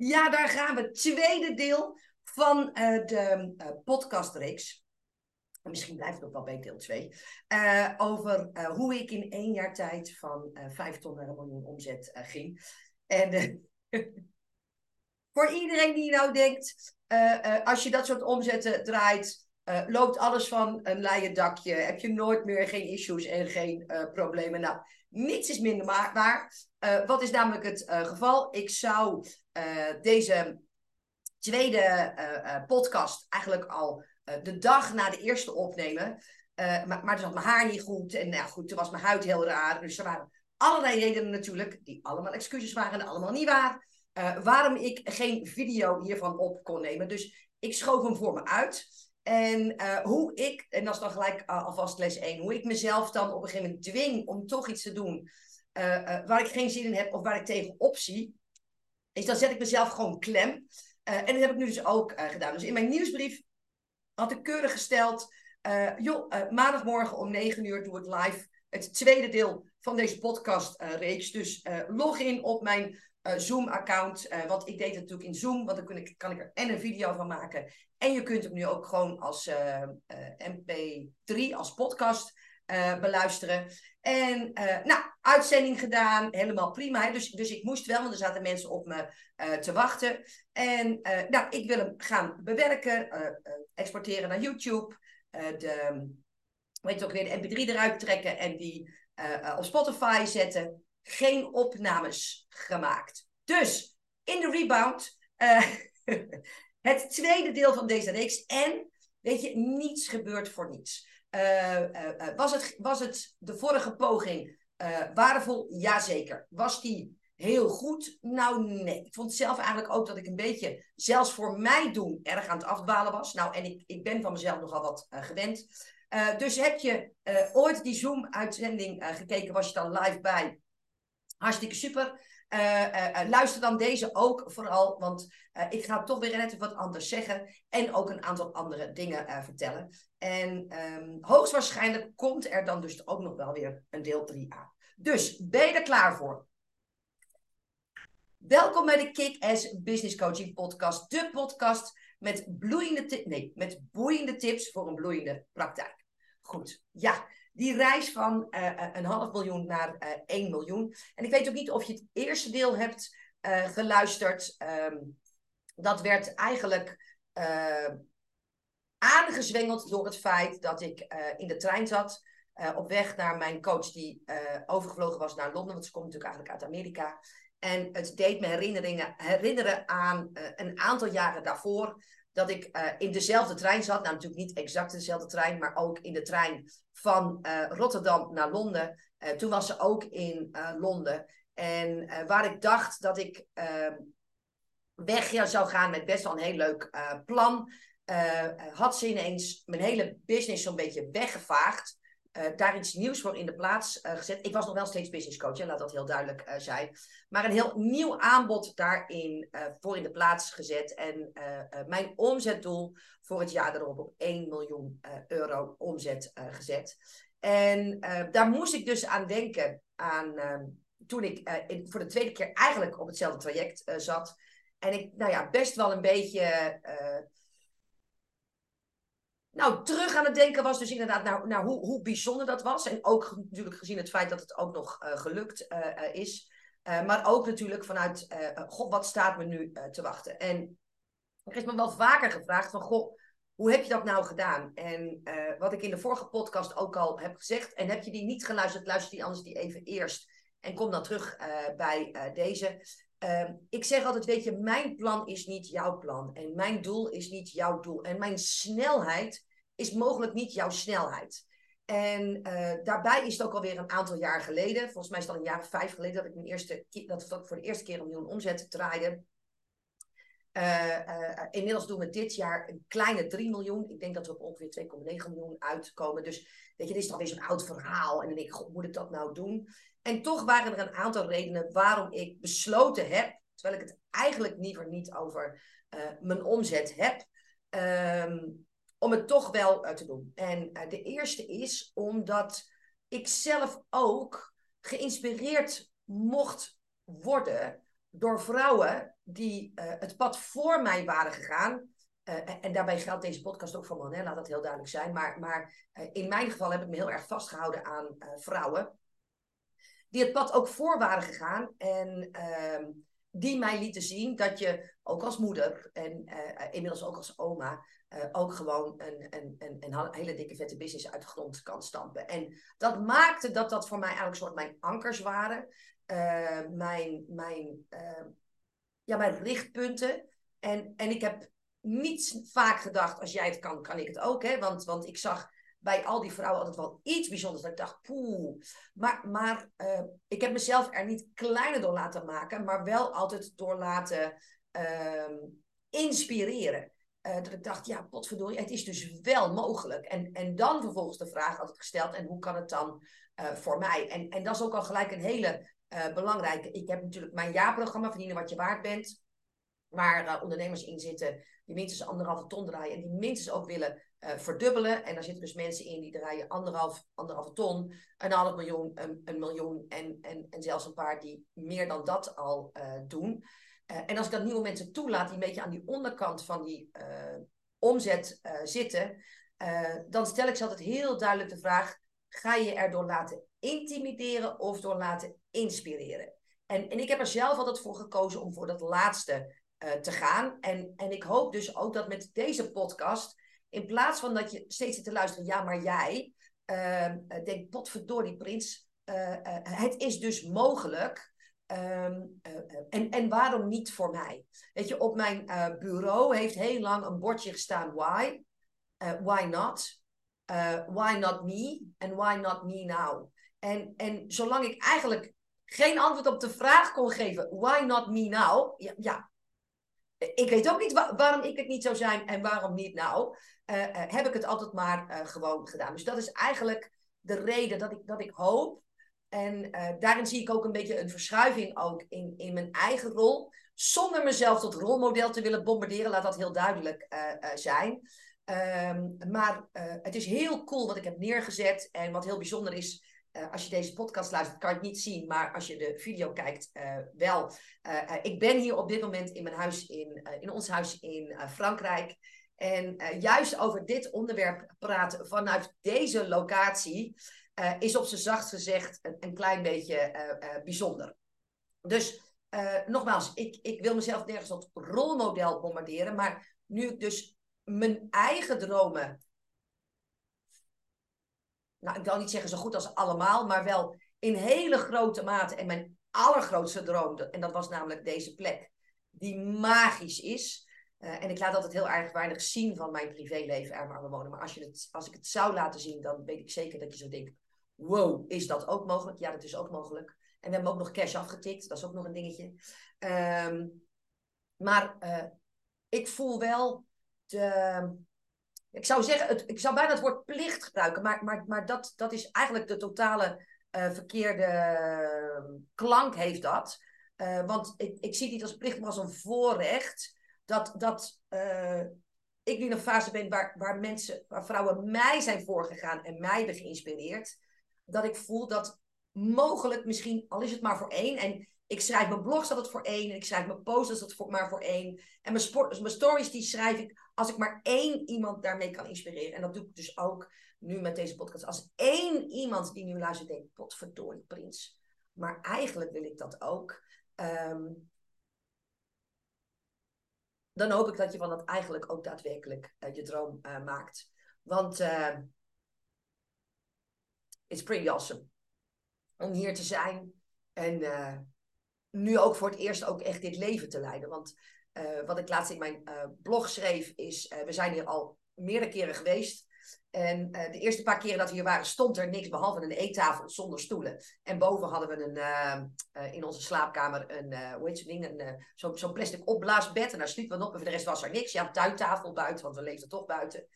Ja, daar gaan we. Tweede deel van uh, de uh, podcastreeks. Misschien blijft het ook wel bij deel 2. Uh, over hoe ik in één jaar tijd van 5 ton naar een miljoen omzet ging. En voor iedereen die nou denkt, als je dat soort omzetten draait, loopt alles van een leien dakje. Heb je nooit meer geen issues en geen problemen. Nou, niets is minder waar. wat is namelijk het geval? Ik zou uh, deze tweede podcast eigenlijk al de dag na de eerste opnemen. maar, maar toen zat mijn haar niet goed. En nou goed, toen was mijn huid heel raar. Dus er waren allerlei redenen natuurlijk, die allemaal excuses waren en allemaal niet waar. waarom ik geen video hiervan op kon nemen. Dus ik schoof hem voor me uit. En hoe ik, en dat is dan gelijk alvast les 1, hoe ik mezelf dan op een gegeven moment dwing om toch iets te doen waar ik geen zin in heb of waar ik tegenop zie is dan zet ik mezelf gewoon klem. Uh, en dat heb ik nu dus ook uh, gedaan. Dus in mijn nieuwsbrief had ik keurig gesteld. Uh, joh, maandagmorgen om 9 uur doe ik live het tweede deel van deze podcast-reeks. dus log in op mijn Zoom-account. want ik deed het natuurlijk in Zoom, want dan kan ik er en een video van maken. En je kunt hem nu ook gewoon als MP3, als podcast beluisteren. En nou, uitzending gedaan, helemaal prima. Dus, dus ik moest wel, want er zaten mensen op me te wachten. En nou, ik wil hem gaan bewerken, exporteren naar YouTube. de, weet je ook weer, de mp3 eruit trekken en die op Spotify zetten. Geen opnames gemaakt. Dus, in de rebound, het tweede deel van deze reeks. En, weet je, niets gebeurt voor niets. Uh, uh, was, het, was het de vorige poging waardevol? Jazeker. Was die heel goed? Nou, nee. Ik vond zelf eigenlijk ook dat ik een beetje, zelfs voor mij doen, erg aan het afdwalen was. Nou, en ik, ik ben van mezelf nogal wat gewend. dus heb je ooit die Zoom-uitzending gekeken, was je dan live bij? Hartstikke super. Uh, luister dan deze ook vooral, want ik ga toch weer net wat anders zeggen en ook een aantal andere dingen vertellen. En um, hoogstwaarschijnlijk komt er dan dus ook nog wel weer een deel 3 aan. Dus ben je er klaar voor? Welkom bij de Kick-Ass Business Coaching Podcast. De podcast met, bloeiende nee, met boeiende tips voor een bloeiende praktijk. Goed, ja, die reis van uh, een half miljoen naar uh, 1 miljoen. En ik weet ook niet of je het eerste deel hebt geluisterd. Um, dat werd eigenlijk aangezwengeld door het feit dat ik in de trein zat. Op weg naar mijn coach die overgevlogen was naar Londen. Want ze komt natuurlijk eigenlijk uit Amerika. En het deed me herinneringen, herinneren aan een aantal jaren daarvoor. Dat ik in dezelfde trein zat. Nou, natuurlijk niet exact dezelfde trein. Maar ook in de trein van Rotterdam naar Londen. toen was ze ook in Londen. En waar ik dacht dat ik ehm, weg zou gaan met best wel een heel leuk plan. Had ze ineens mijn hele business zo'n beetje weggevaagd. Uh, daar iets nieuws voor in de plaats uh, gezet. Ik was nog wel steeds business coach, laat dat heel duidelijk zijn. Maar een heel nieuw aanbod daarin voor in de plaats gezet. En mijn omzetdoel voor het jaar erop op 1 miljoen euro omzet gezet. En daar moest ik dus aan denken aan ehm, toen ik voor de tweede keer eigenlijk op hetzelfde traject zat. En ik, nou ja, best wel een beetje nou, terug aan het denken was dus inderdaad naar, naar hoe, hoe bijzonder dat was. En ook natuurlijk gezien het feit dat het ook nog uh, gelukt uh, is. Uh, maar ook natuurlijk vanuit, god, wat staat me nu te wachten? En er is me wel vaker gevraagd van, goh, hoe heb je dat nou gedaan? En wat ik in de vorige podcast ook al heb gezegd, en heb je die niet geluisterd, luister die anders die even eerst. En kom dan terug bij deze. Ehm, ik zeg altijd, weet je, mijn plan is niet jouw plan. En mijn doel is niet jouw doel. En mijn snelheid is mogelijk niet jouw snelheid. En uh, daarbij is het ook alweer een aantal jaar geleden, volgens mij is het al een jaar of vijf geleden, dat ik mijn eerste, dat voor de eerste keer een miljoen omzet draaide. Uh, uh, inmiddels doen we dit jaar een kleine 3 miljoen. Ik denk dat we op ongeveer 2,9 miljoen uitkomen. Dus weet je, dit is dan weer zo'n oud verhaal. En dan ik, moet ik dat nou doen? En toch waren er een aantal redenen waarom ik besloten heb, terwijl ik het eigenlijk liever niet over mijn omzet heb, um, om het toch wel uh, te doen. En de eerste is omdat ik zelf ook geïnspireerd mocht worden door vrouwen die het pad voor mij waren gegaan. en daarbij geldt deze podcast ook voor mannen, laat dat heel duidelijk zijn. Maar, maar in mijn geval heb ik me heel erg vastgehouden aan vrouwen. Die het pad ook voor waren gegaan. En ehm, die mij lieten zien dat je ook als moeder en inmiddels ook als oma ook gewoon een, een, een, hele dikke vette business uit de grond kan stampen. En dat maakte dat dat voor mij eigenlijk een soort mijn ankers waren. Mijn, mijn, ja, mijn richtpunten. En, en ik heb niet vaak gedacht, als jij het kan, kan ik het ook. Hè? Want, want ik zag bij al die vrouwen altijd wel iets bijzonders. Dat ik dacht, poeh. Maar, maar ik heb mezelf er niet kleiner door laten maken, maar wel altijd door laten ehm, inspireren. Uh, dat ik dacht, ja, potverdorie, het is dus wel mogelijk. En, en dan vervolgens de vraag altijd gesteld, en hoe kan het dan uh, voor mij? En, en dat is ook al gelijk een hele uh, belangrijke. Ik heb natuurlijk mijn jaarprogramma, Verdienen wat je waard bent, waar ondernemers in zitten die minstens anderhalve ton draaien en die minstens ook willen verdubbelen. En daar zitten dus mensen in die draaien anderhalf, anderhalve ton, een half miljoen, een, een miljoen en, en, en zelfs een paar die meer dan dat al doen. Eh, en als ik dat nieuwe mensen toelaat die een beetje aan die onderkant van die uh, omzet uh, zitten, dan stel ik ze altijd heel duidelijk de vraag: ga je erdoor laten intimideren of door laten inspireren? En, en ik heb er zelf altijd voor gekozen om voor dat laatste te gaan. En, en ik hoop dus ook dat met deze podcast, in plaats van dat je steeds zit te luisteren, ja, maar jij, denk, potverdorie, prins, het is dus mogelijk Ehm, eh, eh, en, en waarom niet voor mij? Weet je, op mijn uh, bureau heeft heel lang een bordje gestaan: why? why not? why not me? En why not me now? En, en zolang ik eigenlijk geen antwoord op de vraag kon geven: why not me now? Ja, ik weet ook niet waarom ik het niet zou zijn en waarom niet nou. heb ik het altijd maar gewoon gedaan. Dus dat is eigenlijk de reden dat ik, dat ik hoop en daarin zie ik ook een beetje een verschuiving ook in, in mijn eigen rol. Zonder mezelf tot rolmodel te willen bombarderen, laat dat heel duidelijk zijn. Um, maar het is heel cool wat ik heb neergezet. En wat heel bijzonder is, als je deze podcast luistert, kan je het niet zien. Maar als je de video kijkt, wel. ik ben hier op dit moment in mijn huis, in, in ons huis in Frankrijk. En juist over dit onderwerp praten vanuit deze locatie. Is op zijn zacht gezegd een, een klein beetje bijzonder. Dus nogmaals, ik, ik wil mezelf nergens tot rolmodel bombarderen, maar nu ik dus mijn eigen dromen, nou ik wil niet zeggen zo goed als allemaal, maar wel in hele grote mate en mijn allergrootste droom, en dat was namelijk deze plek, die magisch is. Uh, en ik laat altijd heel weinig zien van mijn privéleven er waar we wonen. Maar als, je het, als ik het zou laten zien, dan weet ik zeker dat je zo denkt: wow, is dat ook mogelijk? Ja, dat is ook mogelijk. En we hebben ook nog cash afgetikt, dat is ook nog een dingetje. Um, maar uh, ik voel wel de. Ik zou zeggen, het, ik zou bijna het woord plicht gebruiken, maar, maar, maar dat, dat is eigenlijk de totale uh, verkeerde ehm, klank heeft dat. Uh, want ik, ik zie het niet als plicht, maar als een voorrecht. Dat, dat ik nu in een fase ben waar, waar mensen, waar vrouwen mij zijn voorgegaan en mij hebben geïnspireerd dat ik voel dat mogelijk misschien, al is het maar voor één. En ik schrijf mijn blogs altijd voor één. En ik schrijf mijn posts altijd voor, maar voor één. En mijn, sport, mijn stories die schrijf ik als ik maar één iemand daarmee kan inspireren. En dat doe ik dus ook nu met deze podcast. Als één iemand die nu luistert denkt, potverdorie prins. Maar eigenlijk wil ik dat ook. Um, dan hoop ik dat je van dat eigenlijk ook daadwerkelijk uh, je droom uh, maakt. Want uh, it's pretty awesome. Om hier te zijn en uh, nu ook voor het eerst ook echt dit leven te leiden. Want uh, wat ik laatst in mijn uh, blog schreef is, we zijn hier al meerdere keren geweest. En de eerste paar keren dat we hier waren, stond er niks behalve een eettafel zonder stoelen. En boven hadden we een, in onze slaapkamer een, hoe heet zo'n ding, zo'n zo plastic opblaasbed. En daar sliepen we op en voor de rest was er niks. Ja, tuintafel buiten, want we leefden toch buiten.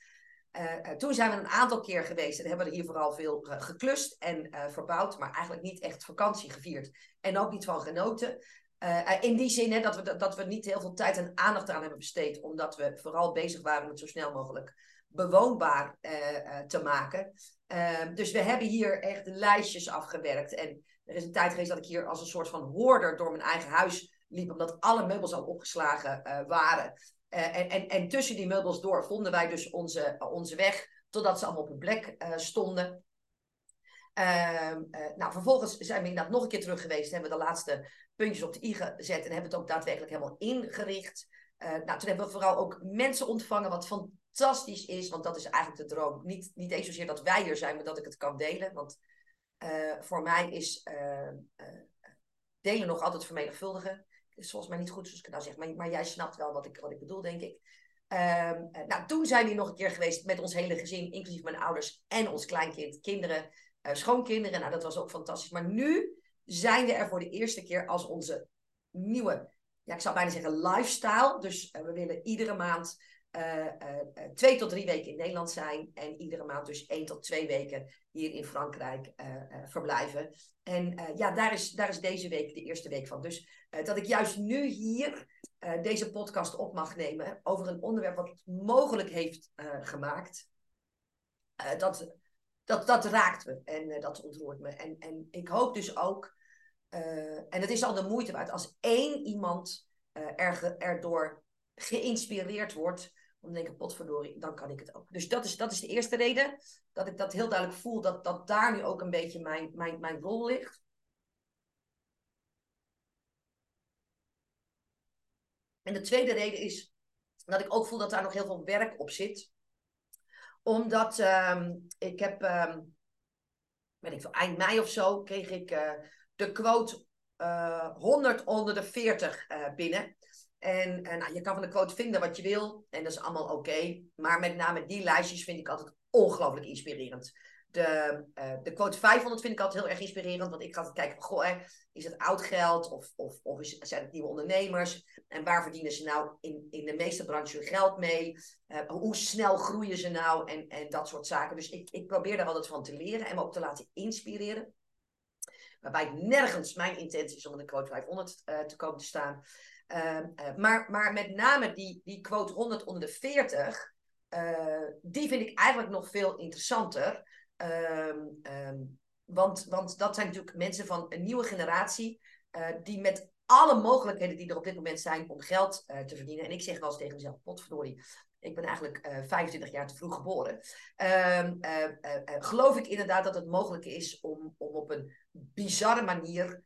Toen zijn we een aantal keer geweest en hebben we hier vooral veel geklust en verbouwd, maar eigenlijk niet echt vakantie gevierd en ook niet van genoten. In die zin hè, dat, we, dat we niet heel veel tijd en aandacht aan hebben besteed, omdat we vooral bezig waren met zo snel mogelijk bewoonbaar te maken. Ehm, dus we hebben hier echt lijstjes afgewerkt. En er is een tijd geweest dat ik hier als een soort van hoorder door mijn eigen huis liep, omdat alle meubels al opgeslagen waren. en, en, en tussen die meubels door vonden wij dus onze, onze weg, totdat ze allemaal op hun plek stonden. Ehm, nou, vervolgens zijn we inderdaad nog een keer terug geweest. Hebben we de laatste puntjes op de i gezet en hebben het ook daadwerkelijk helemaal ingericht. nou, toen hebben we vooral ook mensen ontvangen, wat fantastisch is, want dat is eigenlijk de droom. Niet, niet eens zozeer dat wij er zijn, maar dat ik het kan delen. Want uh, voor mij is uh, uh, delen nog altijd vermenigvuldigen. Dat is volgens mij niet goed zoals ik nou zeg, maar, maar jij snapt wel wat ik, wat ik bedoel, denk ik. Um, nou, toen zijn we nog een keer geweest met ons hele gezin, inclusief mijn ouders en ons kleinkind, kinderen, schoonkinderen. Nou, dat was ook fantastisch. Maar nu zijn we er voor de eerste keer als onze nieuwe, ja, ik zou bijna zeggen lifestyle. Dus we willen iedere maand uh, uh, twee tot drie weken in Nederland zijn en iedere maand dus één tot twee weken hier in Frankrijk verblijven. En ja, daar is, daar is deze week de eerste week van. Dus dat ik juist nu hier deze podcast op mag nemen over een onderwerp wat het mogelijk heeft gemaakt, dat, dat, dat raakt me en dat ontroert me. En, en ik hoop dus ook, en het is al de moeite waard, als één iemand er, erdoor geïnspireerd wordt om te denken, potverdorie, dan kan ik het ook. Dus dat is, dat is de eerste reden. Dat ik dat heel duidelijk voel, dat, dat daar nu ook een beetje mijn, mijn, mijn rol ligt. En de tweede reden is dat ik ook voel dat daar nog heel veel werk op zit. Omdat uh, ik heb, uh, weet ik veel, eind mei of zo, kreeg ik uh, de quote 100 eh, onder de 40 eh, binnen. En, en nou, je kan van de quote vinden wat je wil. En dat is allemaal oké. Maar met name die lijstjes vind ik altijd ongelooflijk inspirerend. De, uh, de quote 500 vind ik altijd heel erg inspirerend. Want ik ga altijd kijken, goh, is het oud geld of, of, of is, zijn het nieuwe ondernemers? En waar verdienen ze nou in, in de meeste branches hun geld mee? Uh, hoe snel groeien ze nou? En, en dat soort zaken. Dus ik, ik probeer daar altijd van te leren en me ook te laten inspireren. Waarbij nergens mijn intentie is om in de quote 500 uh, te komen te staan. Ehm, eh, maar, maar met name die, die quote 100 onder de 40, uh, eh, die vind ik eigenlijk nog veel interessanter. Ehm, ehm, want, want dat zijn natuurlijk mensen van een nieuwe generatie, uh, die met alle mogelijkheden die er op dit moment zijn om geld te verdienen. En ik zeg wel eens tegen mezelf, potverdorie, ik ben eigenlijk uh, 25 jaar te vroeg geboren. Uh, geloof ik inderdaad dat het mogelijk is om, om op een bizarre manier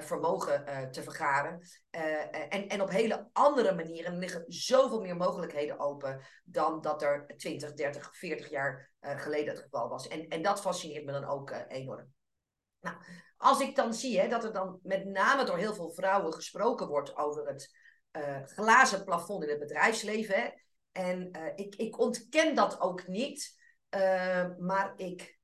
vermogen uh, te vergaren. En, en op hele andere manieren liggen zoveel meer mogelijkheden open dan dat er 20, 30, 40 jaar geleden het geval was. En, en dat fascineert me dan ook enorm. Nou, als ik dan zie hè, dat er dan met name door heel veel vrouwen gesproken wordt over het glazen plafond in het bedrijfsleven. Hè, en ik, ik ontken dat ook niet, maar ik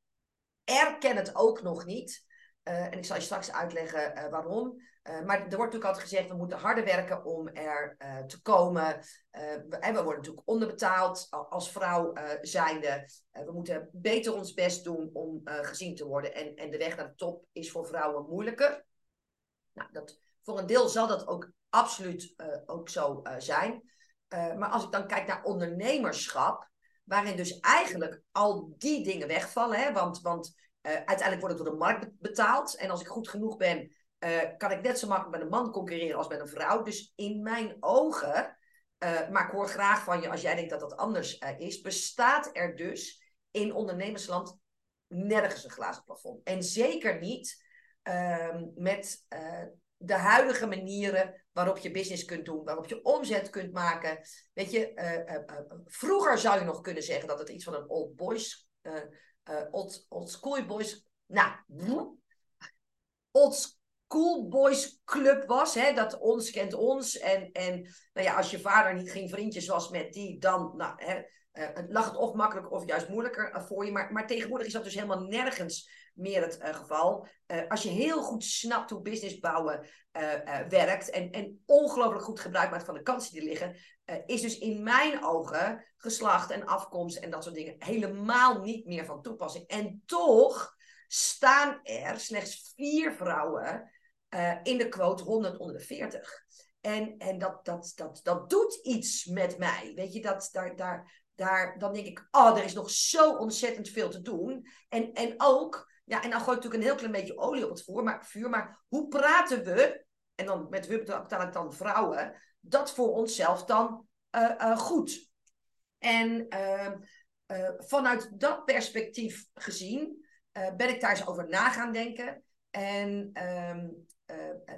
erken het ook nog niet. Uh, en ik zal je straks uitleggen uh, waarom. Uh, maar er wordt natuurlijk altijd gezegd, we moeten harder werken om er te komen. We, we, worden natuurlijk onderbetaald als vrouw zijnde. we moeten beter ons best doen om gezien te worden. En, en de weg naar de top is voor vrouwen moeilijker. Nou, dat, voor een deel zal dat ook absoluut ook zo zijn. maar als ik dan kijk naar ondernemerschap, waarin dus eigenlijk al die dingen wegvallen. Hè, want, want uh, uiteindelijk wordt het door de markt betaald. En als ik goed genoeg ben, uh, kan ik net zo makkelijk met een man concurreren als met een vrouw. Dus in mijn ogen, uh, maar ik hoor graag van je als jij denkt dat dat anders is, bestaat er dus in ondernemersland nergens een glazen plafond. En zeker niet ehm, met de huidige manieren waarop je business kunt doen, waarop je omzet kunt maken. Weet je, vroeger zou je nog kunnen zeggen dat het iets van een old boys uh, old, old School Boys. Nou, Old School Boys Club was. Hè, dat ons kent ons. En, en nou ja, als je vader niet geen vriendjes was met die, dan nou, hè, lag het of makkelijk of juist moeilijker uh, voor je. Maar, maar tegenwoordig is dat dus helemaal nergens meer het uh, geval. als je heel goed snapt hoe business bouwen werkt en, en ongelooflijk goed gebruik maakt van de kansen die er liggen, is dus in mijn ogen geslacht en afkomst en dat soort dingen helemaal niet meer van toepassing. En toch staan er slechts vier vrouwen in de quote 100 onder de 40. En, en dat, dat, dat, dat doet iets met mij. Weet je, dat, daar, daar, daar, dan denk ik, oh, er is nog zo ontzettend veel te doen. En, en ook, ja, en dan gooi ik natuurlijk een heel klein beetje olie op het vuur maar, hoe praten we en dan met we betaal ik dan vrouwen, dat voor onszelf dan goed. En ehm, vanuit dat perspectief gezien ben ik daar eens over na gaan denken. En ehm,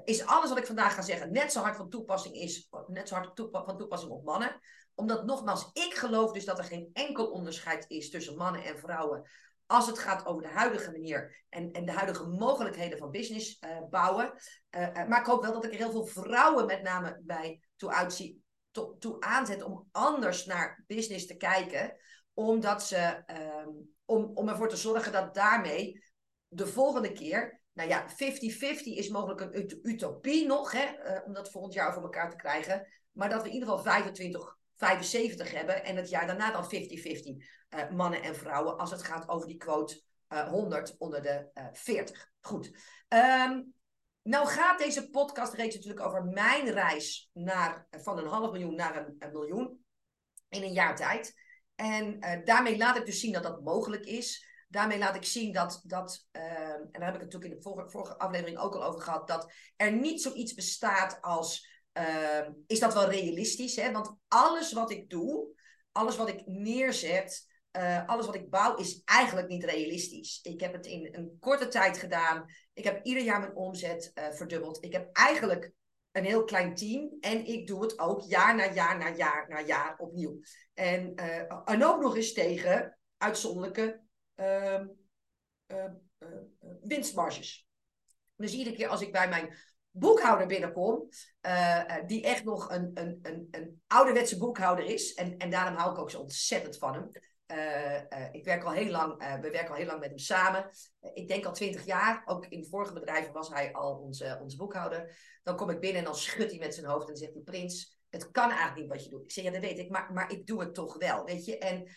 is alles wat ik vandaag ga zeggen net zo hard van toepassing is, net zo hard van toepassing op mannen omdat nogmaals, ik geloof dus dat er geen enkel onderscheid is tussen mannen en vrouwen. Als het gaat over de huidige manier en, en de huidige mogelijkheden van business uh, bouwen. Uh, maar ik hoop wel dat ik er heel veel vrouwen met name bij toe, uitzie, to, toe aanzet om anders naar business te kijken. Omdat ze, um, om, om ervoor te zorgen dat daarmee de volgende keer nou ja, 50-50 is mogelijk een utopie nog, hè, om dat volgend jaar voor elkaar te krijgen. Maar dat we in ieder geval 25 75 hebben en het jaar daarna dan 50-50 eh, mannen en vrouwen als het gaat over die quote uh, eh, 100 onder de uh, eh, 40. Goed. Um, nou gaat deze podcast reeds natuurlijk over mijn reis naar, van een half miljoen naar een, een miljoen in een jaar tijd. En daarmee laat ik dus zien dat dat mogelijk is. Daarmee laat ik zien dat, dat ehm, en daar heb ik het natuurlijk in de vorige, vorige aflevering ook al over gehad, dat er niet zoiets bestaat als Ehm, is dat wel realistisch? Hè? Want alles wat ik doe, alles wat ik neerzet, uh, alles wat ik bouw, is eigenlijk niet realistisch. Ik heb het in een korte tijd gedaan. Ik heb ieder jaar mijn omzet uh, verdubbeld. Ik heb eigenlijk een heel klein team. En ik doe het ook jaar na jaar na jaar na jaar opnieuw. En, uh, en ook nog eens tegen uitzonderlijke uh, winstmarges. Dus iedere keer als ik bij mijn boekhouder binnenkom, die echt nog een, een, een, een ouderwetse boekhouder is. En, en daarom hou ik ook zo ontzettend van hem. Uh, ik werk al heel lang, we werken al heel lang met hem samen. ik denk al twintig jaar. Ook in vorige bedrijven was hij al onze, boekhouder. Dan kom ik binnen en dan schudt hij met zijn hoofd en zegt hij: Prins, het kan eigenlijk niet wat je doet. Ik zeg: Ja, dat weet ik, maar, maar ik doe het toch wel. Weet je? En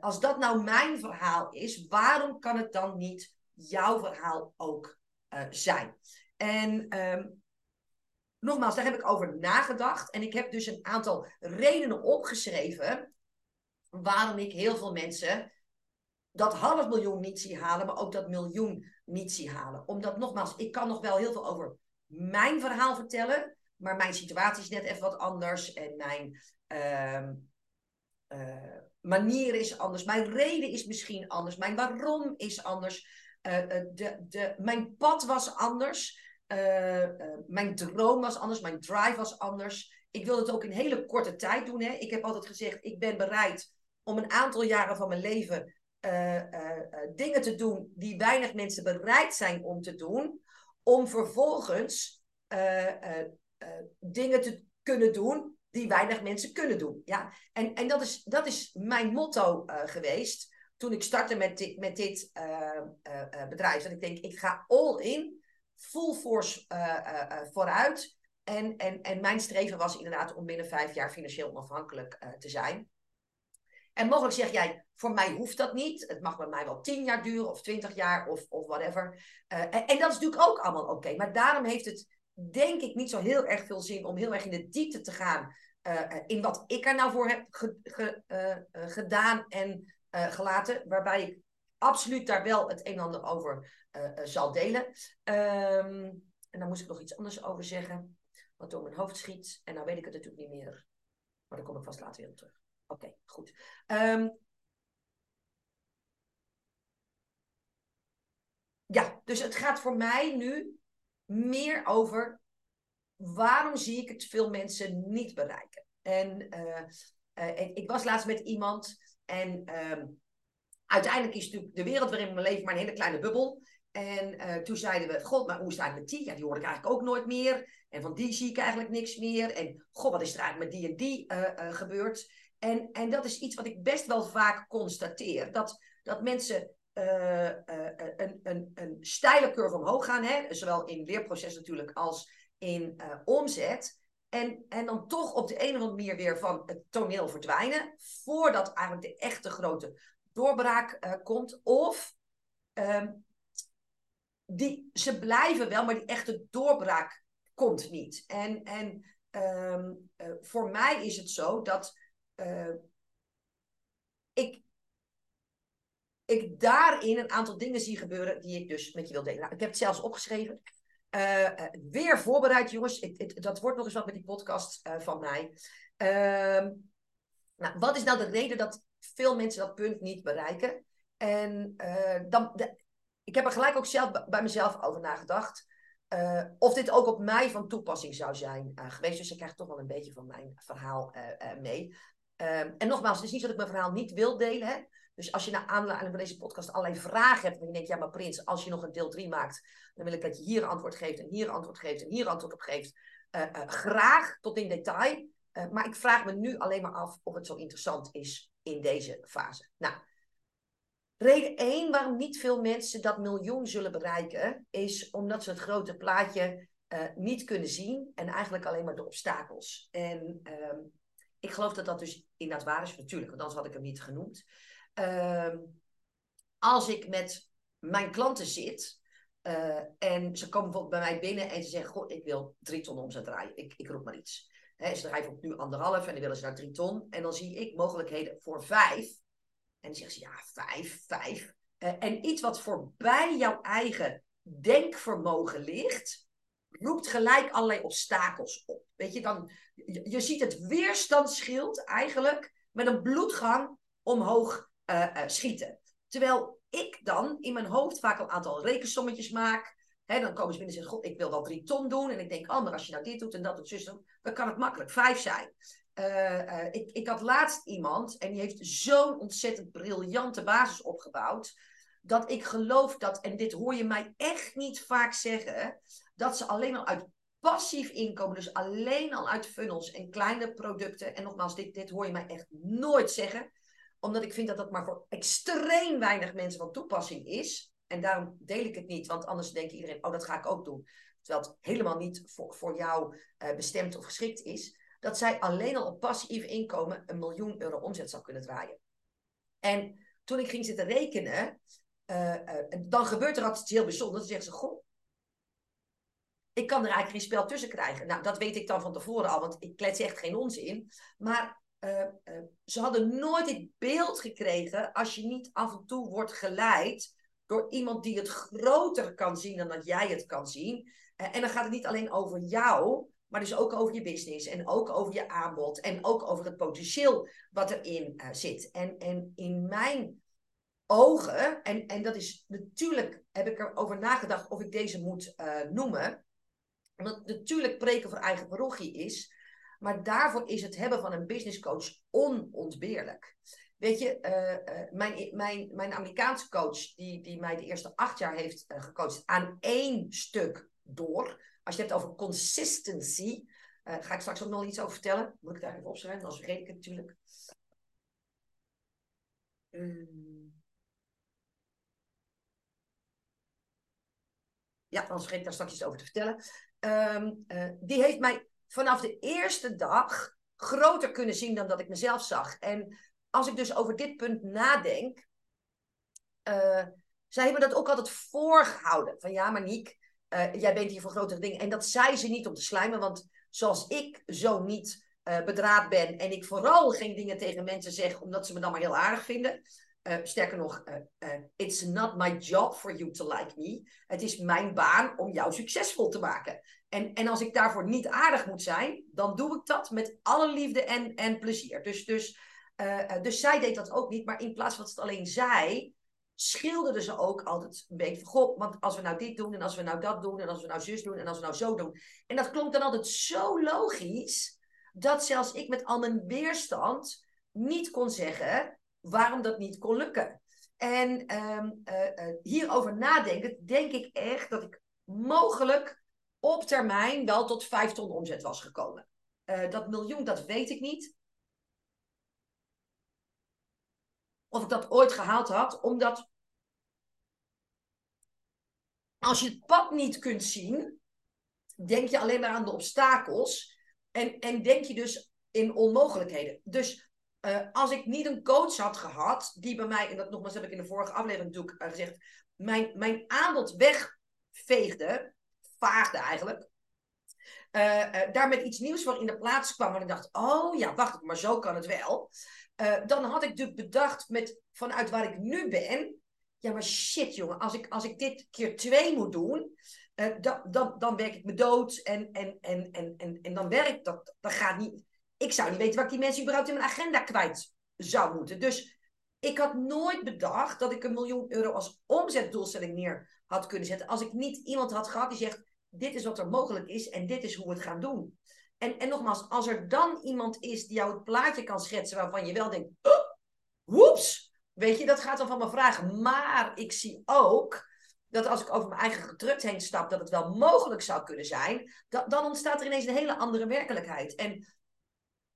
als dat nou mijn verhaal is, waarom kan het dan niet jouw verhaal ook zijn? En um, nogmaals, daar heb ik over nagedacht. En ik heb dus een aantal redenen opgeschreven waarom ik heel veel mensen dat half miljoen niet zie halen, maar ook dat miljoen niet zie halen. Omdat nogmaals, ik kan nog wel heel veel over mijn verhaal vertellen, maar mijn situatie is net even wat anders en mijn uh, uh, manier is anders, mijn reden is misschien anders, mijn waarom is anders. Uh, de, de, mijn pad was anders. Mijn droom was anders, mijn drive was anders. Ik wilde het ook in hele korte tijd doen. Hè. Ik heb altijd gezegd, ik ben bereid om een aantal jaren van mijn leven uh, dingen te doen die weinig mensen bereid zijn om te doen. Om vervolgens dingen te kunnen doen die weinig mensen kunnen doen. Ja? En, en dat, is, dat is mijn motto geweest toen ik startte met dit, met dit bedrijf. Dat ik denk, ik ga all in full force vooruit. En, en, en mijn streven was inderdaad om binnen vijf jaar financieel onafhankelijk te zijn. En mogelijk zeg jij, voor mij hoeft dat niet. Het mag bij mij wel tien jaar duren of twintig jaar of, of whatever. en, en, dat is natuurlijk ook allemaal oké. Maar daarom heeft het denk ik niet zo heel erg veel zin om heel erg in de diepte te gaan. in wat ik er nou voor heb gedaan en gelaten. Waarbij ik absoluut daar wel het een en ander over zal delen. Um, en dan moest ik nog iets anders over zeggen, wat door mijn hoofd schiet. En nou weet ik het natuurlijk niet meer. Maar daar kom ik vast later weer op terug. Oké, goed. Um, ja, dus het gaat voor mij nu meer over waarom zie ik het veel mensen niet bereiken. En uh, uh, ik was laatst met iemand en um, uiteindelijk is natuurlijk de wereld waarin we leven maar een hele kleine bubbel. En uh, toen zeiden we, god, maar hoe staat het met die? Ja, die hoor ik eigenlijk ook nooit meer. En van die zie ik eigenlijk niks meer. En god, wat is er eigenlijk met die en die gebeurd? En, en dat is iets wat ik best wel vaak constateer. Dat, dat mensen een, een, een steile curve omhoog gaan. Hè? Zowel in leerproces natuurlijk als in omzet. En, en dan toch op de een of andere manier weer van het toneel verdwijnen. Voordat eigenlijk de echte grote doorbraak komt. Of um, die, ze blijven wel, maar die echte doorbraak komt niet. En, en uh, voor mij is het zo dat uh, ik, ik daarin een aantal dingen zie gebeuren die ik dus met je wil delen. Nou, ik heb het zelfs opgeschreven. weer voorbereid, jongens. dat wordt nog eens wat met die podcast van mij. Ehm, nou, wat is nou de reden dat veel mensen dat punt niet bereiken? En dan, ik heb er gelijk ook zelf bij mezelf over nagedacht. Of dit ook op mij van toepassing zou zijn geweest. Dus ik krijg toch wel een beetje van mijn verhaal mee. Ehm, en nogmaals, het is niet dat ik mijn verhaal niet wil delen. Hè? Dus als je naar aanleiding van deze podcast allerlei vragen hebt. En je denkt, ja maar Prins, als je nog een deel 3 maakt. Dan wil ik dat je hier antwoord geeft en hier antwoord geeft en hier antwoord op geeft. graag, tot in detail. maar ik vraag me nu alleen maar af of het zo interessant is in deze fase. Nou, Reden 1 waarom niet veel mensen dat miljoen zullen bereiken, is omdat ze het grote plaatje niet kunnen zien en eigenlijk alleen maar de obstakels. En uh, ik geloof dat dat dus inderdaad waar is, natuurlijk, want anders had ik hem niet genoemd. Uh, als ik met mijn klanten zit uh, en ze komen bijvoorbeeld bij mij binnen en ze zeggen: Goh, ik wil drie ton omzet draaien. Ik, ik roep maar iets. Ze draaien op nu anderhalf en dan willen ze naar drie ton. En dan zie ik mogelijkheden voor vijf. En dan zeggen ze, ja, vijf, vijf. Uh, en iets wat voorbij jouw eigen denkvermogen ligt, roept gelijk allerlei obstakels op. Weet je, dan, je, ziet het weerstandsschild eigenlijk met een bloedgang omhoog uh, uh, schieten. Terwijl ik dan in mijn hoofd vaak een aantal rekensommetjes maak. Hè, dan komen ze binnen en zeggen, god, ik wil wel drie ton doen. En ik denk, oh, maar als je nou dit doet en dat doet, zus, dan kan het makkelijk vijf zijn. Uh, ik, ik had laatst iemand en die heeft zo'n ontzettend briljante basis opgebouwd. Dat ik geloof dat, en dit hoor je mij echt niet vaak zeggen, dat ze alleen al uit passief inkomen, dus alleen al uit funnels en kleine producten. En nogmaals, dit, dit hoor je mij echt nooit zeggen, omdat ik vind dat dat maar voor extreem weinig mensen van toepassing is. En daarom deel ik het niet, want anders denkt iedereen, oh dat ga ik ook doen. Terwijl het helemaal niet voor, voor jou uh, bestemd of geschikt is dat zij alleen al op passief inkomen een miljoen euro omzet zou kunnen draaien. En toen ik ging zitten rekenen, uh, uh, dan gebeurt er altijd iets heel bijzonders. Dan zegt ze, goh, ik kan er eigenlijk geen spel tussen krijgen. Nou, dat weet ik dan van tevoren al, want ik klets echt geen onzin. Maar uh, ze hadden nooit het beeld gekregen als je niet af en toe wordt geleid door iemand die het groter kan zien dan dat jij het kan zien. en dan gaat het niet alleen over jou, maar dus ook over je business en ook over je aanbod en ook over het potentieel wat erin zit. En, en in mijn ogen, en, en dat is natuurlijk, heb ik erover nagedacht of ik deze moet noemen. Omdat natuurlijk preken voor eigen parochie is. Maar daarvoor is het hebben van een business coach onontbeerlijk. Weet je, uh, mijn, mijn, mijn Amerikaanse coach, die, die mij de eerste acht jaar heeft gecoacht, aan één stuk door. Als je het hebt over consistency, ga ik straks ook nog iets over vertellen. Moet ik daar even opschrijven, anders vergeet ik het natuurlijk. Um... Ja, anders vergeet ik daar straks iets over te vertellen. Um, die heeft mij vanaf de eerste dag groter kunnen zien dan dat ik mezelf zag. En als ik dus over dit punt nadenk, uh, zij hebben dat ook altijd voorgehouden. Van ja, maar Niek, uh, jij bent hier voor grotere dingen. En dat zei ze niet om te slijmen, want zoals ik zo niet uh, bedraad ben en ik vooral geen dingen tegen mensen zeg omdat ze me dan maar heel aardig vinden. Uh, sterker nog, it's not my job for you to like me. Het is mijn baan om jou succesvol te maken. En, en als ik daarvoor niet aardig moet zijn, dan doe ik dat met alle liefde en, en plezier. Dus, dus, dus zij deed dat ook niet, maar in plaats van dat het alleen zei, schilderden ze ook altijd een beetje van, god, want als we nou dit doen en als we nou dat doen en als we nou zus doen en als we nou zo doen. En dat klonk dan altijd zo logisch, dat zelfs ik met al mijn weerstand niet kon zeggen waarom dat niet kon lukken. En um, uh, uh, hierover nadenken, denk ik echt dat ik mogelijk op termijn wel tot vijf ton omzet was gekomen. Uh, dat miljoen, dat weet ik niet. of ik dat ooit gehaald had, omdat als je het pad niet kunt zien, denk je alleen maar aan de obstakels en, en denk je dus in onmogelijkheden. Dus uh, als ik niet een coach had gehad, die bij mij, en dat nogmaals heb ik in de vorige aflevering natuurlijk uh, gezegd, mijn, mijn aanbod wegveegde, vaagde eigenlijk, uh, daar met iets nieuws voor in de plaats kwam. En ik dacht, oh ja, wacht, maar zo kan het wel. Dan had ik dus bedacht met, vanuit waar ik nu ben. Ja, maar shit jongen, als ik, als ik dit keer twee moet doen. dan, dan, dan werk ik me dood en, en, en, en, en, en dan werkt dat. Dat gaat niet. Ik zou niet weten waar ik die mensen überhaupt in mijn agenda kwijt zou moeten. Dus ik had nooit bedacht dat ik een miljoen euro als omzetdoelstelling neer had kunnen zetten. Als ik niet iemand had gehad die zegt: Dit is wat er mogelijk is en dit is hoe we het gaan doen. En, en nogmaals, als er dan iemand is die jou het plaatje kan schetsen waarvan je wel denkt: Woeps! Weet je, dat gaat dan van me vragen. Maar ik zie ook dat als ik over mijn eigen gedrukt heen stap, dat het wel mogelijk zou kunnen zijn. Dan ontstaat er ineens een hele andere werkelijkheid. En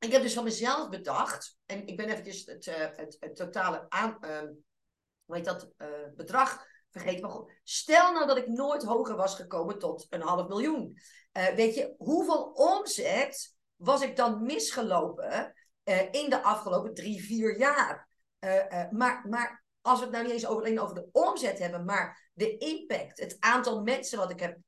ik heb dus van mezelf bedacht, en ik ben eventjes het, uh, het, totale aan, uh, dat, uh, bedrag vergeten. Maar goed, stel nou dat ik nooit hoger was gekomen tot een half miljoen. weet je, hoeveel omzet was ik dan misgelopen in de afgelopen drie, vier jaar? maar, maar als we het nou niet eens over, alleen over de omzet hebben, maar de impact, het aantal mensen wat ik heb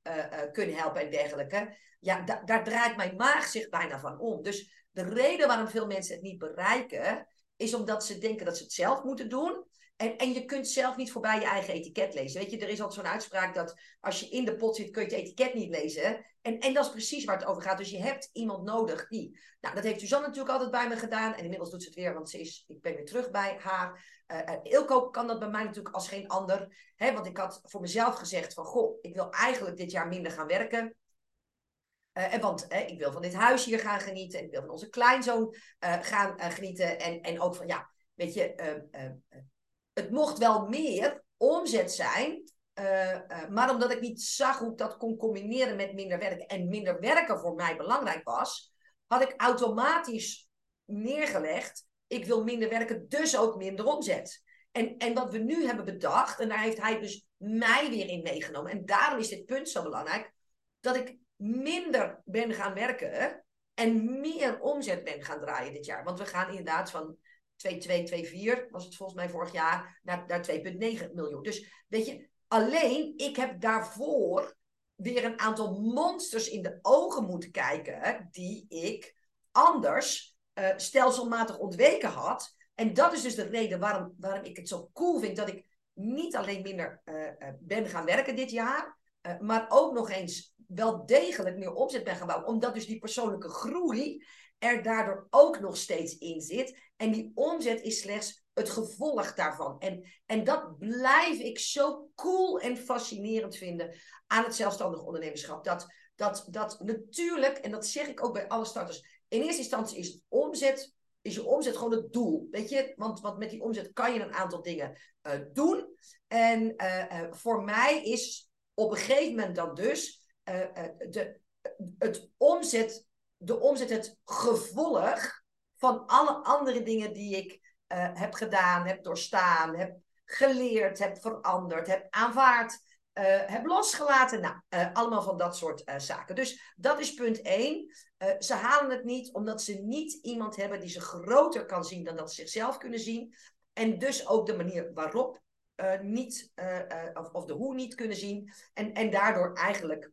kunnen helpen en dergelijke, ja, da daar draait mijn maag zich bijna van om. Dus de reden waarom veel mensen het niet bereiken, is omdat ze denken dat ze het zelf moeten doen. En, en je kunt zelf niet voorbij je eigen etiket lezen. Weet je, er is altijd zo'n uitspraak dat als je in de pot zit, kun je het etiket niet lezen. En, en dat is precies waar het over gaat. Dus je hebt iemand nodig die. Nou, dat heeft Suzanne natuurlijk altijd bij me gedaan. En inmiddels doet ze het weer, want ze is, ik ben weer terug bij haar. Uh, Ilko kan dat bij mij natuurlijk als geen ander. Hè, want ik had voor mezelf gezegd van, goh, ik wil eigenlijk dit jaar minder gaan werken. Uh, want ik wil van dit huis hier gaan genieten. En ik wil van onze kleinzoon gaan genieten. En, en ook van, ja, weet je, het mocht wel meer omzet zijn. maar omdat ik niet zag hoe ik dat kon combineren met minder werken. En minder werken voor mij belangrijk was. Had ik automatisch neergelegd. Ik wil minder werken, dus ook minder omzet. En, en wat we nu hebben bedacht. En daar heeft hij dus mij weer in meegenomen. En daarom is dit punt zo belangrijk. Dat ik minder ben gaan werken en meer omzet ben gaan draaien dit jaar. Want we gaan inderdaad van 2,224 was het volgens mij vorig jaar naar, naar 2,9 miljoen. Dus weet je, alleen ik heb daarvoor weer een aantal monsters in de ogen moeten kijken die ik anders uh, stelselmatig ontweken had. En dat is dus de reden waarom, waarom ik het zo cool vind dat ik niet alleen minder uh, uh, ben gaan werken dit jaar, maar ook nog eens wel degelijk meer omzet ben gaan bouwen. Omdat dus die persoonlijke groei er daardoor ook nog steeds in zit. En die omzet is slechts het gevolg daarvan. En, en dat blijf ik zo cool en fascinerend vinden aan het zelfstandig ondernemerschap. Dat, dat, dat natuurlijk, en dat zeg ik ook bij alle starters, in eerste instantie is omzet. Is je omzet gewoon het doel? Weet je? Want, want met die omzet kan je een aantal dingen uh, doen. En uh, uh, voor mij is op een gegeven moment dan dus de, het omzet, de omzet het gevolg van alle andere dingen die ik uh, heb gedaan, heb doorstaan, heb geleerd, heb veranderd, heb aanvaard, heb losgelaten. Nou, allemaal van dat soort zaken. Dus dat is punt één. ze halen het niet omdat ze niet iemand hebben die ze groter kan zien dan dat ze zichzelf kunnen zien. En dus ook de manier waarop niet, of, of de hoe niet kunnen zien. En, en daardoor eigenlijk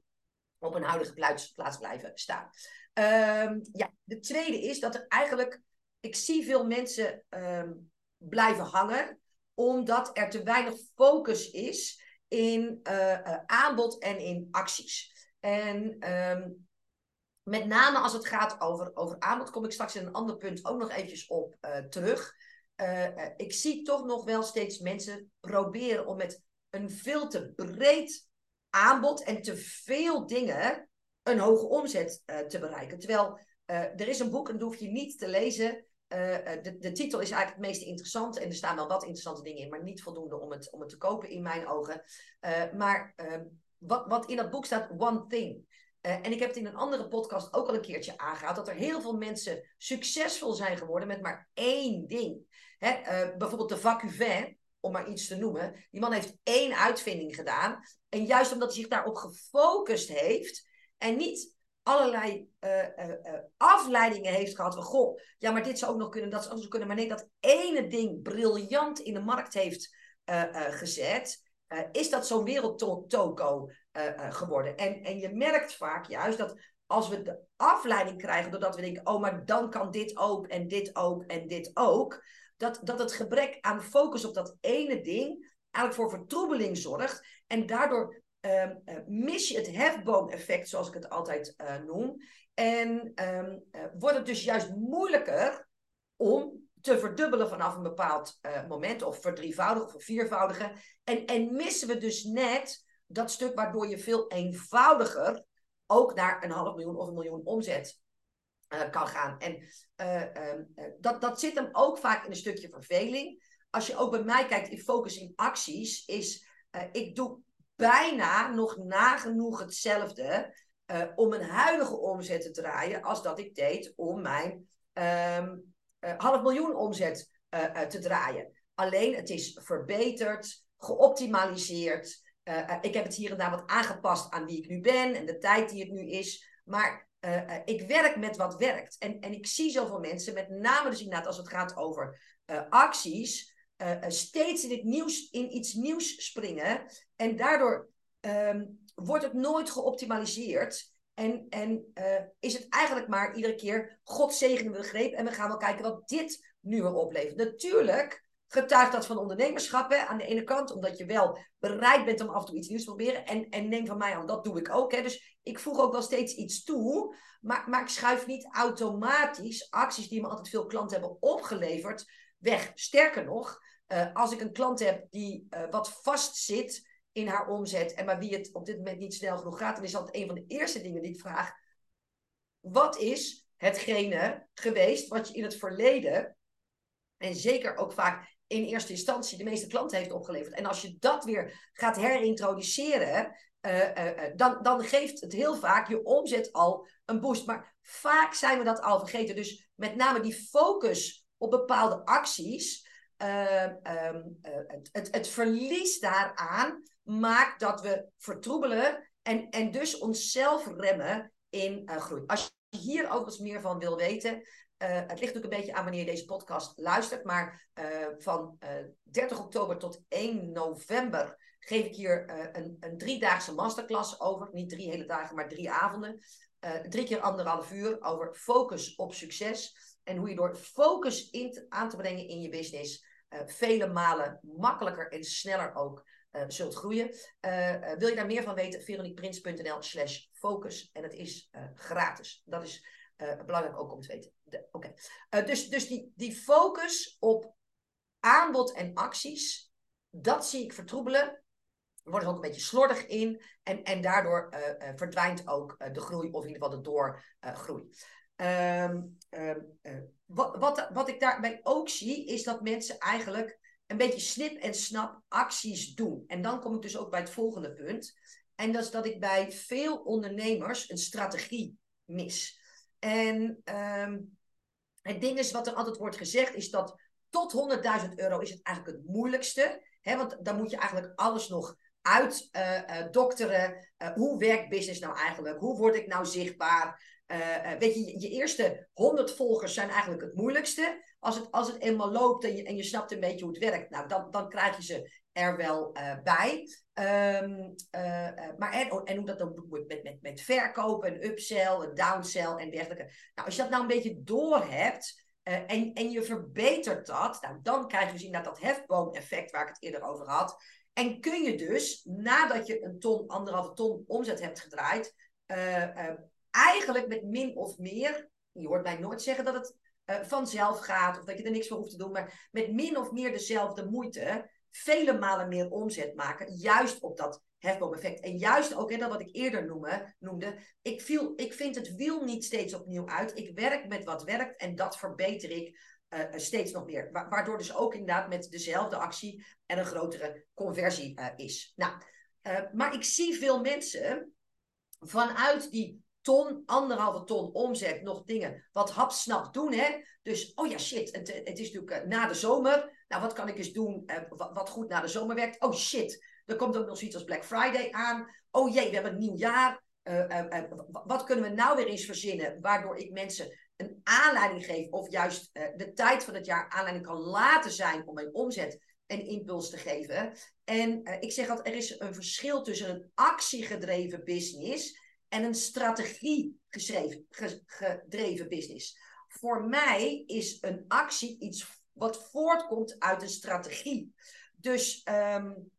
op een huidige plaats, blijven staan. Um, ja, de tweede is dat er eigenlijk, ik zie veel mensen um, blijven hangen, omdat er te weinig focus is in uh, uh, aanbod en in acties. En um, met name als het gaat over, over aanbod, kom ik straks in een ander punt ook nog eventjes op uh, terug. ik zie toch nog wel steeds mensen proberen om met een veel te breed aanbod en te veel dingen een hoge omzet uh, te bereiken. Terwijl uh, er is een boek en dat hoef je niet te lezen. Uh, de, de, titel is eigenlijk het meest interessant en er staan wel wat interessante dingen in, maar niet voldoende om het, om het te kopen in mijn ogen. maar wat, wat in dat boek staat, One Thing. en ik heb het in een andere podcast ook al een keertje aangehaald, dat er heel veel mensen succesvol zijn geworden met maar één ding. Hè, bijvoorbeeld de Vacuvin, om maar iets te noemen. Die man heeft één uitvinding gedaan. En juist omdat hij zich daarop gefocust heeft en niet allerlei uh, uh, uh, afleidingen heeft gehad van goh, ja, maar dit zou ook nog kunnen, dat zou ook nog kunnen. Maar nee, dat ene ding briljant in de markt heeft gezet, is dat zo'n wereldtoko geworden. En, en je merkt vaak juist dat als we de afleiding krijgen doordat we denken, oh, maar dan kan dit ook en dit ook en dit ook, dat, dat het gebrek aan focus op dat ene ding eigenlijk voor vertroebeling zorgt. En daardoor ehm, mis je het hefboom-effect, zoals ik het altijd noem. En ehm, wordt het dus juist moeilijker om te verdubbelen vanaf een bepaald moment, of verdrievoudigen of viervoudigen. En, en missen we dus net dat stuk waardoor je veel eenvoudiger ook naar een half miljoen of een miljoen omzet uh, kan gaan. En uh, uh, dat, dat zit hem ook vaak in een stukje verveling. Als je ook bij mij kijkt in focus in acties, is ik doe bijna nog nagenoeg hetzelfde om mijn huidige omzet te draaien als dat ik deed om mijn um, half miljoen omzet te draaien. Alleen het is verbeterd, geoptimaliseerd. ik heb het hier en daar wat aangepast aan wie ik nu ben en de tijd die het nu is. Maar uh, ik werk met wat werkt. En, en ik zie zoveel mensen, met name dus inderdaad als het gaat over uh, acties, steeds in, het nieuws, in iets nieuws springen. En daardoor um, wordt het nooit geoptimaliseerd. En, en is het eigenlijk maar iedere keer God zegene we greep en we gaan wel kijken wat dit nu weer oplevert. Natuurlijk getuigt dat van ondernemerschap aan de ene kant, omdat je wel bereid bent om af en toe iets nieuws te proberen. En, en neem van mij aan, dat doe ik ook. Hè. Dus ik voeg ook wel steeds iets toe, maar, maar ik schuif niet automatisch acties die me altijd veel klanten hebben opgeleverd weg. Sterker nog, uh, als ik een klant heb die uh, wat vast zit in haar omzet en maar wie het op dit moment niet snel genoeg gaat, dan is dat een van de eerste dingen die ik vraag. Wat is hetgene geweest wat je in het verleden en zeker ook vaak in eerste instantie de meeste klanten heeft opgeleverd. En als je dat weer gaat herintroduceren, uh, uh, dan, dan geeft het heel vaak je omzet al een boost. Maar vaak zijn we dat al vergeten. Dus met name die focus op bepaalde acties, um, het, het, het verlies daaraan maakt dat we vertroebelen en, en dus onszelf remmen in groei. Als je hier overigens meer van wil weten, het ligt ook een beetje aan wanneer je deze podcast luistert. Maar uh, van uh, eh, 30 oktober tot 1 november geef ik hier een, een driedaagse masterclass over. Niet drie hele dagen, maar drie avonden. drie keer anderhalf uur over focus op succes. En hoe je door focus in aan te brengen in je business vele malen makkelijker en sneller ook zult groeien. wil je daar meer van weten? veroniqueprins.nl slash focus. En het is gratis. Dat is uh, belangrijk ook om te weten. Oké. Uh, dus dus die, die focus op aanbod en acties, dat zie ik vertroebelen. We worden er ook een beetje slordig in. En, en daardoor uh, verdwijnt ook de groei, of in ieder geval de doorgroei. Um, um, wat, wat, wat ik daarbij ook zie, is dat mensen eigenlijk een beetje snip en snap acties doen. En dan kom ik dus ook bij het volgende punt. En dat is dat ik bij veel ondernemers een strategie mis. En um, het ding is, wat er altijd wordt gezegd, is dat tot 100.000 euro is het eigenlijk het moeilijkste. Hè? Want dan moet je eigenlijk alles nog uitdokteren. Uh, uh, hoe werkt business nou eigenlijk? Hoe word ik nou zichtbaar? Weet je, je eerste 100 volgers zijn eigenlijk het moeilijkste. Als het, als het eenmaal loopt en je, en je snapt een beetje hoe het werkt, nou, dan, dan krijg je ze er wel bij. Um, uh, maar en, en hoe dat dan met, met, met verkopen, een upsell, een downsell en dergelijke. Nou, als je dat nou een beetje door hebt uh, en, en je verbetert dat, nou, dan krijg je dus inderdaad dat hefboom-effect waar ik het eerder over had. En kun je dus, nadat je een ton, anderhalve ton omzet hebt gedraaid, eigenlijk met min of meer, je hoort mij nooit zeggen dat het vanzelf gaat of dat je er niks voor hoeft te doen, maar met min of meer dezelfde moeite vele malen meer omzet maken, juist op dat hefboom-effect. En juist ook, hè, dat wat ik eerder noemde, noemde ik, viel, ik vind het wiel niet steeds opnieuw uit. Ik werk met wat werkt en dat verbeter ik uh, steeds nog meer. waardoor dus ook inderdaad met dezelfde actie er een grotere conversie uh, is. Nou, maar ik zie veel mensen vanuit die ton, anderhalve ton omzet nog dingen wat hapsnap doen. Hè? Dus, oh ja, shit, het, het is natuurlijk na de zomer. Nou, wat kan ik eens doen uh, wat, goed na de zomer werkt? Oh shit, er komt ook nog zoiets als Black Friday aan. Oh jee, we hebben een nieuw jaar. Uh, uh, wat kunnen we nou weer eens verzinnen waardoor ik mensen een aanleiding geef of juist de tijd van het jaar aanleiding kan laten zijn om mijn omzet en impuls te geven. En ik zeg altijd, er is een verschil tussen een actiegedreven business en een strategie gedreven business. Voor mij is een actie iets wat voortkomt uit een strategie. Dus um,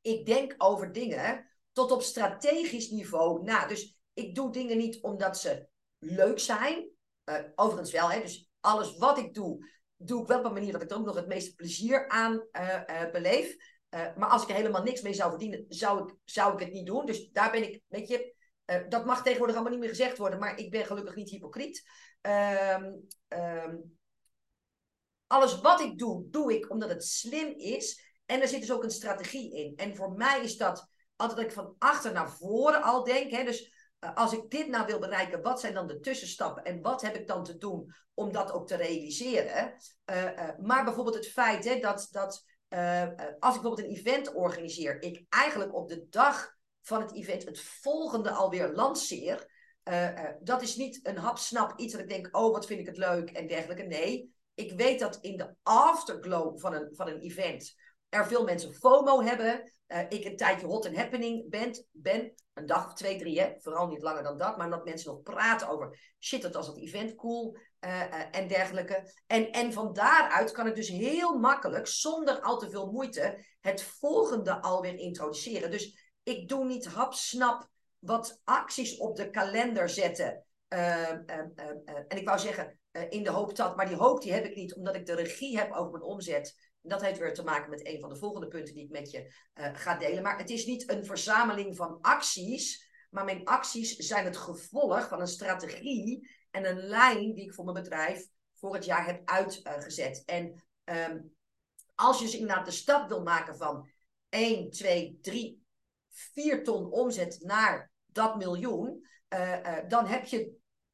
ik denk over dingen tot op strategisch niveau na. Dus ik doe dingen niet omdat ze leuk zijn. Uh, overigens wel, hè, dus alles wat ik doe, doe ik wel op een manier dat ik er ook nog het meeste plezier aan uh, uh, beleef. maar als ik er helemaal niks mee zou verdienen, zou ik, zou ik het niet doen. Dus daar ben ik, weet je, dat mag tegenwoordig allemaal niet meer gezegd worden, maar ik ben gelukkig niet hypocriet. Um, alles wat ik doe, doe ik omdat het slim is. En er zit dus ook een strategie in. En voor mij is dat altijd dat ik van achter naar voren al denk. Hè? Dus uh, als ik dit nou wil bereiken, wat zijn dan de tussenstappen? En wat heb ik dan te doen om dat ook te realiseren? Uh, uh, maar bijvoorbeeld het feit hè, dat, dat als ik bijvoorbeeld een event organiseer, ik eigenlijk op de dag van het event het volgende alweer lanceer. dat is niet een hapsnap iets dat ik denk, oh wat vind ik het leuk en dergelijke. Nee, ik weet dat in de afterglow van een, van een event er veel mensen FOMO hebben. Uh, ik een tijdje hot and happening ben, ben. Een dag of twee, drie, hè? vooral niet langer dan dat. Maar dat mensen nog praten over shit, dat was het event cool uh, uh, en dergelijke. En, en van daaruit kan ik dus heel makkelijk, zonder al te veel moeite, het volgende alweer introduceren. Dus ik doe niet hapsnap wat acties op de kalender zetten. en ik wou zeggen, in de hoop dat, maar die hoop die heb ik niet, omdat ik de regie heb over mijn omzet. Dat heeft weer te maken met een van de volgende punten die ik met je uh, ga delen. Maar het is niet een verzameling van acties, maar mijn acties zijn het gevolg van een strategie en een lijn die ik voor mijn bedrijf voor het jaar heb uitgezet. en um, als je dus inderdaad de stap wil maken van 1, 2, 3, 4 ton omzet naar dat miljoen, uh, dan heb je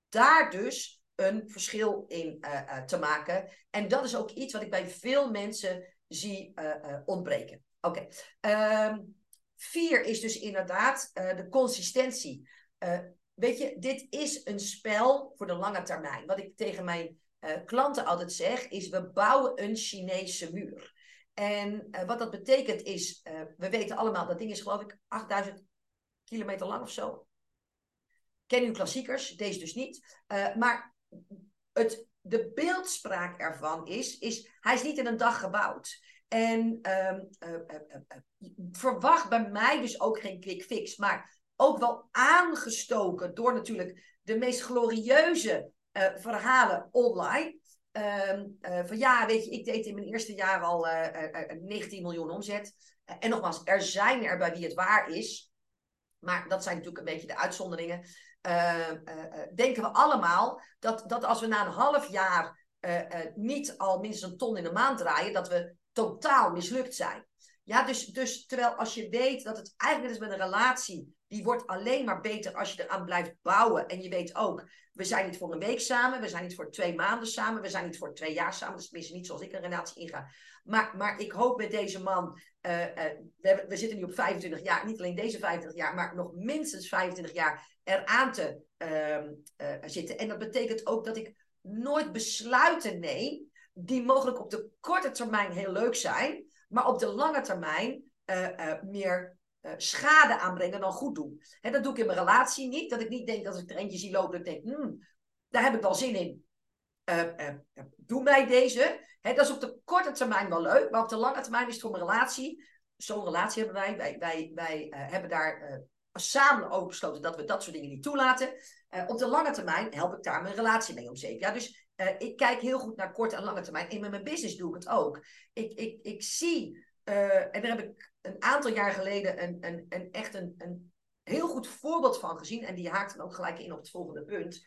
daar dus een verschil in uh, te maken. En dat is ook iets wat ik bij veel mensen zie uh, ontbreken. Oké. Um, vier is dus inderdaad de consistentie. weet je, dit is een spel voor de lange termijn. Wat ik tegen mijn klanten altijd zeg, is we bouwen een Chinese muur. En wat dat betekent is, we weten allemaal, dat ding is geloof ik 8000 kilometer lang of zo. Ken u klassiekers, deze dus niet. maar het, de beeldspraak ervan is, is, hij is niet in een dag gebouwd. En um, uh, uh, verwacht bij mij dus ook geen quick fix, maar ook wel aangestoken door natuurlijk de meest glorieuze verhalen online. Um, van ja, weet je, ik deed in mijn eerste jaar al 19 miljoen omzet. en nogmaals, er zijn er bij wie het waar is. Maar dat zijn natuurlijk een beetje de uitzonderingen. Uh, denken we allemaal dat, dat als we na een half jaar niet al minstens een ton in de maand draaien, dat we totaal mislukt zijn. Ja, dus, dus terwijl als je weet dat het eigenlijk is met een relatie, die wordt alleen maar beter als je eraan blijft bouwen. En je weet ook, we zijn niet voor een week samen, we zijn niet voor twee maanden samen, we zijn niet voor twee jaar samen. Dat is tenminste niet zoals ik een relatie inga. Maar, maar ik hoop met deze man, we, zitten nu op 25 jaar, niet alleen deze 25 jaar, maar nog minstens 25 jaar eraan te uh, zitten. En dat betekent ook dat ik nooit besluiten neem die mogelijk op de korte termijn heel leuk zijn, maar op de lange termijn meer schade aanbrengen dan goed doen. Hè, dat doe ik in mijn relatie niet. Dat ik niet denk dat ik er eentje zie lopen, dat ik denk, hmm, daar heb ik wel zin in. doe mij deze. Dat is op de korte termijn wel leuk, maar op de lange termijn is het voor mijn relatie. Zo'n relatie hebben wij. Wij, wij, wij hebben daar samen over besloten dat we dat soort dingen niet toelaten. Uh, op de lange termijn help ik daar mijn relatie mee om zeep. Ja, dus uh, ik kijk heel goed naar korte en lange termijn. En met mijn business doe ik het ook. Ik, ik, ik zie, uh, en daar heb ik een aantal jaar geleden een, een, een echt een, een heel goed voorbeeld van gezien. En die haakt dan ook gelijk in op het volgende punt.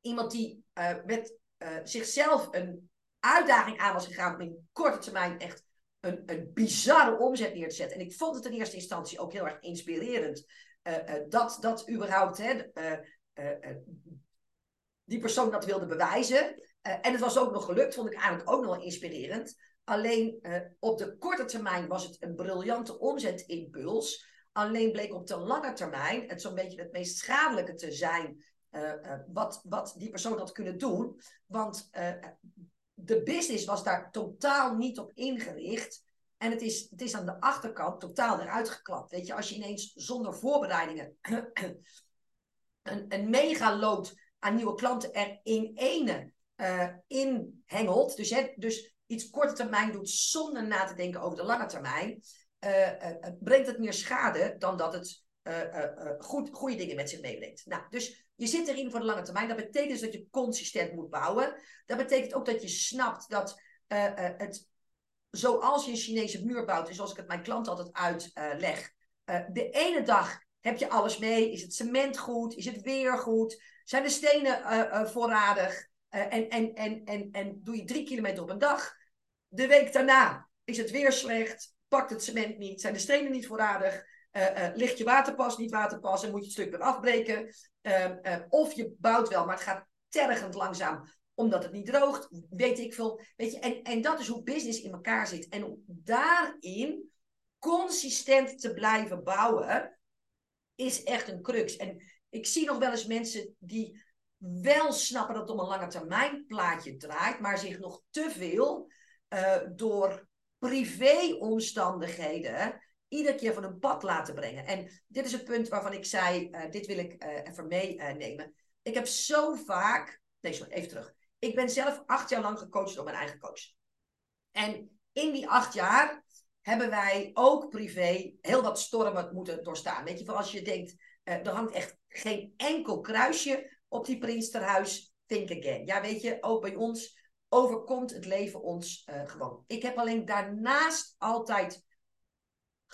Iemand die met zichzelf een uitdaging aan was gegaan om in korte termijn echt een, een bizarre omzet neer te zetten. En ik vond het in eerste instantie ook heel erg inspirerend. Uh, uh, dat, dat überhaupt hè, uh, die persoon dat wilde bewijzen. en het was ook nog gelukt, vond ik eigenlijk ook nog inspirerend. Alleen op de korte termijn was het een briljante omzetimpuls. Alleen bleek op de lange termijn het zo'n beetje het meest schadelijke te zijn. wat, wat die persoon had kunnen doen. Want de business was daar totaal niet op ingericht. En het is, het is aan de achterkant totaal eruit geklapt. Weet je, als je ineens zonder voorbereidingen een, een megalood aan nieuwe klanten er in ene uh, in hengelt. Dus, hè, dus iets korte termijn doet zonder na te denken over de lange termijn. brengt het meer schade dan dat het goed, goede dingen met zich meebrengt. Nou, dus je zit erin voor de lange termijn. Dat betekent dus dat je consistent moet bouwen. Dat betekent ook dat je snapt dat het, zoals je een Chinese muur bouwt, en zoals ik het mijn klant altijd uitleg, de ene dag heb je alles mee? Is het cement goed? Is het weer goed? Zijn de stenen voorradig? en, en, en, en, en doe je drie kilometer op een dag? De week daarna is het weer slecht? Pakt het cement niet? Zijn de stenen niet voorradig? ligt je waterpas niet waterpas en moet je het stuk weer afbreken? Ehm, of je bouwt wel, maar het gaat tergend langzaam omdat het niet droogt, weet ik veel. Weet je, en, en dat is hoe business in elkaar zit. En om daarin consistent te blijven bouwen, is echt een crux. En ik zie nog wel eens mensen die wel snappen dat het om een lange termijn plaatje draait, maar zich nog te veel uh, door privéomstandigheden iedere keer van hun pad laten brengen. En dit is het punt waarvan ik zei, uh, dit wil ik uh, even meenemen. ik heb zo vaak, nee sorry, even terug. Ik ben zelf acht jaar lang gecoacht door mijn eigen coach. En in die acht jaar hebben wij ook privé heel wat stormen moeten doorstaan. Weet je, voor als je denkt, uh, er hangt echt geen enkel kruisje op die Prinsterhuis, think again. Ja, weet je, ook bij ons overkomt het leven ons gewoon. Ik heb alleen daarnaast altijd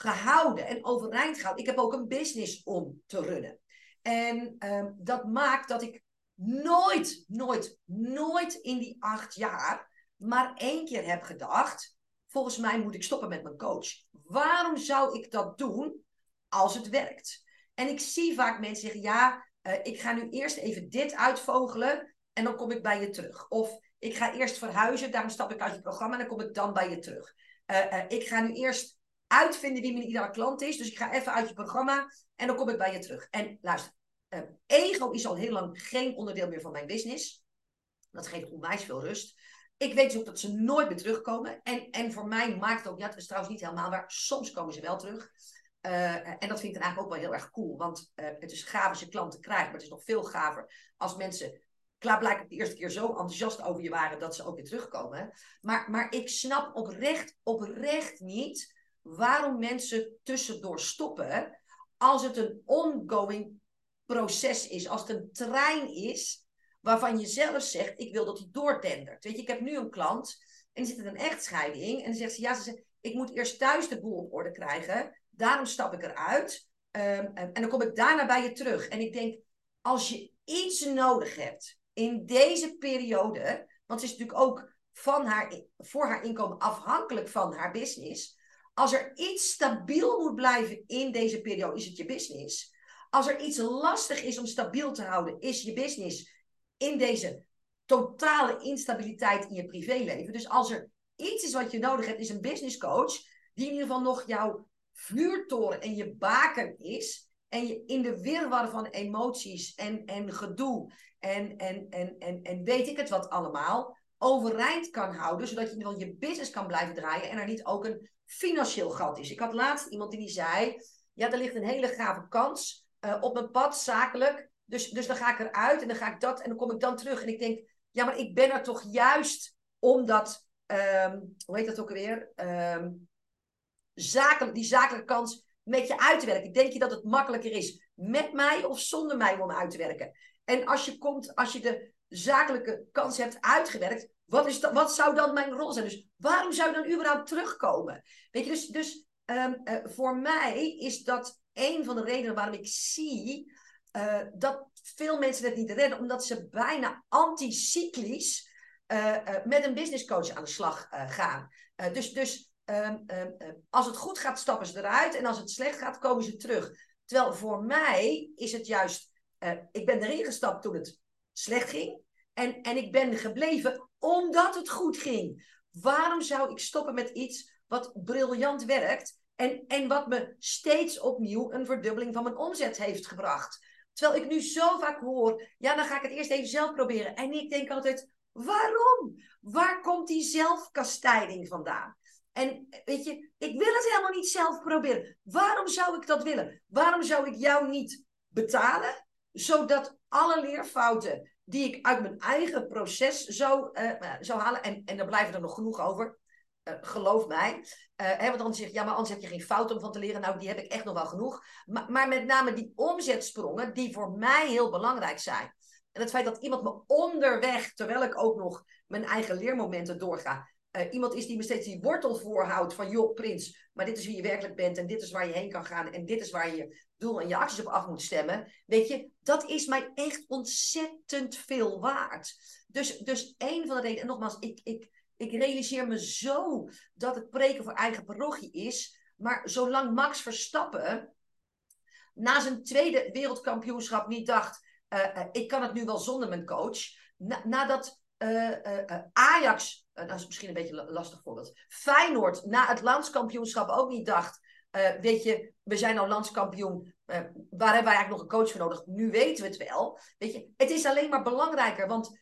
gehouden en overeind gehouden. Ik heb ook een business om te runnen. En uh, dat maakt dat ik nooit, nooit, nooit in die acht jaar maar één keer heb gedacht volgens mij moet ik stoppen met mijn coach. Waarom zou ik dat doen als het werkt? En ik zie vaak mensen zeggen, ja, uh, ik ga nu eerst even dit uitvogelen en dan kom ik bij je terug. Of ik ga eerst verhuizen, daarom stap ik uit je programma en dan kom ik dan bij je terug. Uh, uh, ik ga nu eerst uitvinden wie mijn ideale klant is, dus ik ga even uit je programma en dan kom ik bij je terug. En luister, ego is al heel lang geen onderdeel meer van mijn business. Dat geeft onwijs veel rust. Ik weet dus ook dat ze nooit meer terugkomen. En, en voor mij maakt het ook, ja, het is trouwens niet helemaal waar. Soms komen ze wel terug. Uh, en dat vind ik dan eigenlijk ook wel heel erg cool. Want uh, het is gaaf als je klanten krijgt, maar het is nog veel gaver als mensen klaarblijkelijk de eerste keer zo enthousiast over je waren dat ze ook weer terugkomen. Maar, maar ik snap oprecht, oprecht niet waarom mensen tussendoor stoppen als het een ongoing proces is, als het een trein is waarvan je zelf zegt, ik wil dat hij doortendert. Weet je, ik heb nu een klant en die zit in een echtscheiding en dan zegt ze, ja, ze zegt, ik moet eerst thuis de boel op orde krijgen, daarom stap ik eruit um, en, dan kom ik daarna bij je terug. En ik denk, als je iets nodig hebt in deze periode, want ze is natuurlijk ook van haar, voor haar inkomen afhankelijk van haar business. Als er iets stabiel moet blijven in deze periode, is het je business. Als er iets lastig is om stabiel te houden, is je business in deze totale instabiliteit in je privéleven. Dus als er iets is wat je nodig hebt, is een business coach die in ieder geval nog jouw vuurtoren en je baken is. En je in de wirwar van emoties en, en gedoe en, en, en, en, en weet ik het wat allemaal, overeind kan houden, zodat je in ieder geval je business kan blijven draaien en er niet ook een financieel gat is. Ik had laatst iemand die zei, ja, er ligt een hele gave kans uh, op mijn pad, zakelijk, dus, dus dan ga ik eruit en dan ga ik dat en dan kom ik dan terug. En ik denk, ja, maar ik ben er toch juist omdat, um, hoe heet dat ook alweer? Zakelijk, die zakelijke kans met je uit te werken. Denk je dat het makkelijker is met mij of zonder mij om uit te werken? En als je komt, als je de zakelijke kans hebt uitgewerkt, wat, is dat, wat zou dan mijn rol zijn? Dus waarom zou je dan überhaupt terugkomen? Weet je, dus, dus um, uh, voor mij is dat een van de redenen waarom ik zie uh, dat veel mensen het niet redden, omdat ze bijna anticyclisch uh, met een business coach aan de slag gaan. dus dus um, um, als het goed gaat, stappen ze eruit en als het slecht gaat, komen ze terug. Terwijl voor mij is het juist, ik ben erin gestapt toen het slecht ging en, en ik ben gebleven omdat het goed ging. Waarom zou ik stoppen met iets wat briljant werkt en, en wat me steeds opnieuw een verdubbeling van mijn omzet heeft gebracht? Terwijl ik nu zo vaak hoor, ja, dan ga ik het eerst even zelf proberen. En ik denk altijd, waarom? Waar komt die zelfkastijding vandaan? En weet je, ik wil het helemaal niet zelf proberen. Waarom zou ik dat willen? Waarom zou ik jou niet betalen, zodat alle leerfouten die ik uit mijn eigen proces zou, uh, zou halen, en, en er blijven er nog genoeg over, geloof mij. hè, want dan zeg je, ja, maar anders heb je geen fout om van te leren. Nou, die heb ik echt nog wel genoeg. Maar, maar met name die omzetsprongen, die voor mij heel belangrijk zijn. En het feit dat iemand me onderweg, terwijl ik ook nog mijn eigen leermomenten doorga, uh, iemand is die me steeds die wortel voorhoudt van joh, prins, maar dit is wie je werkelijk bent en dit is waar je heen kan gaan en dit is waar je doel en je acties op af moet stemmen. Weet je, dat is mij echt ontzettend veel waard. Dus, dus een van de redenen, en nogmaals, ik, ik, ik realiseer me zo dat het preken voor eigen parochie is, maar zolang Max Verstappen na zijn tweede wereldkampioenschap niet dacht, uh, uh, ik kan het nu wel zonder mijn coach, na, nadat Ajax dat is misschien een beetje een lastig voorbeeld. Feyenoord na het landskampioenschap ook niet dacht. Uh, weet je, we zijn nou landskampioen. Uh, waar hebben wij eigenlijk nog een coach voor nodig? Nu weten we het wel. Weet je, het is alleen maar belangrijker. Want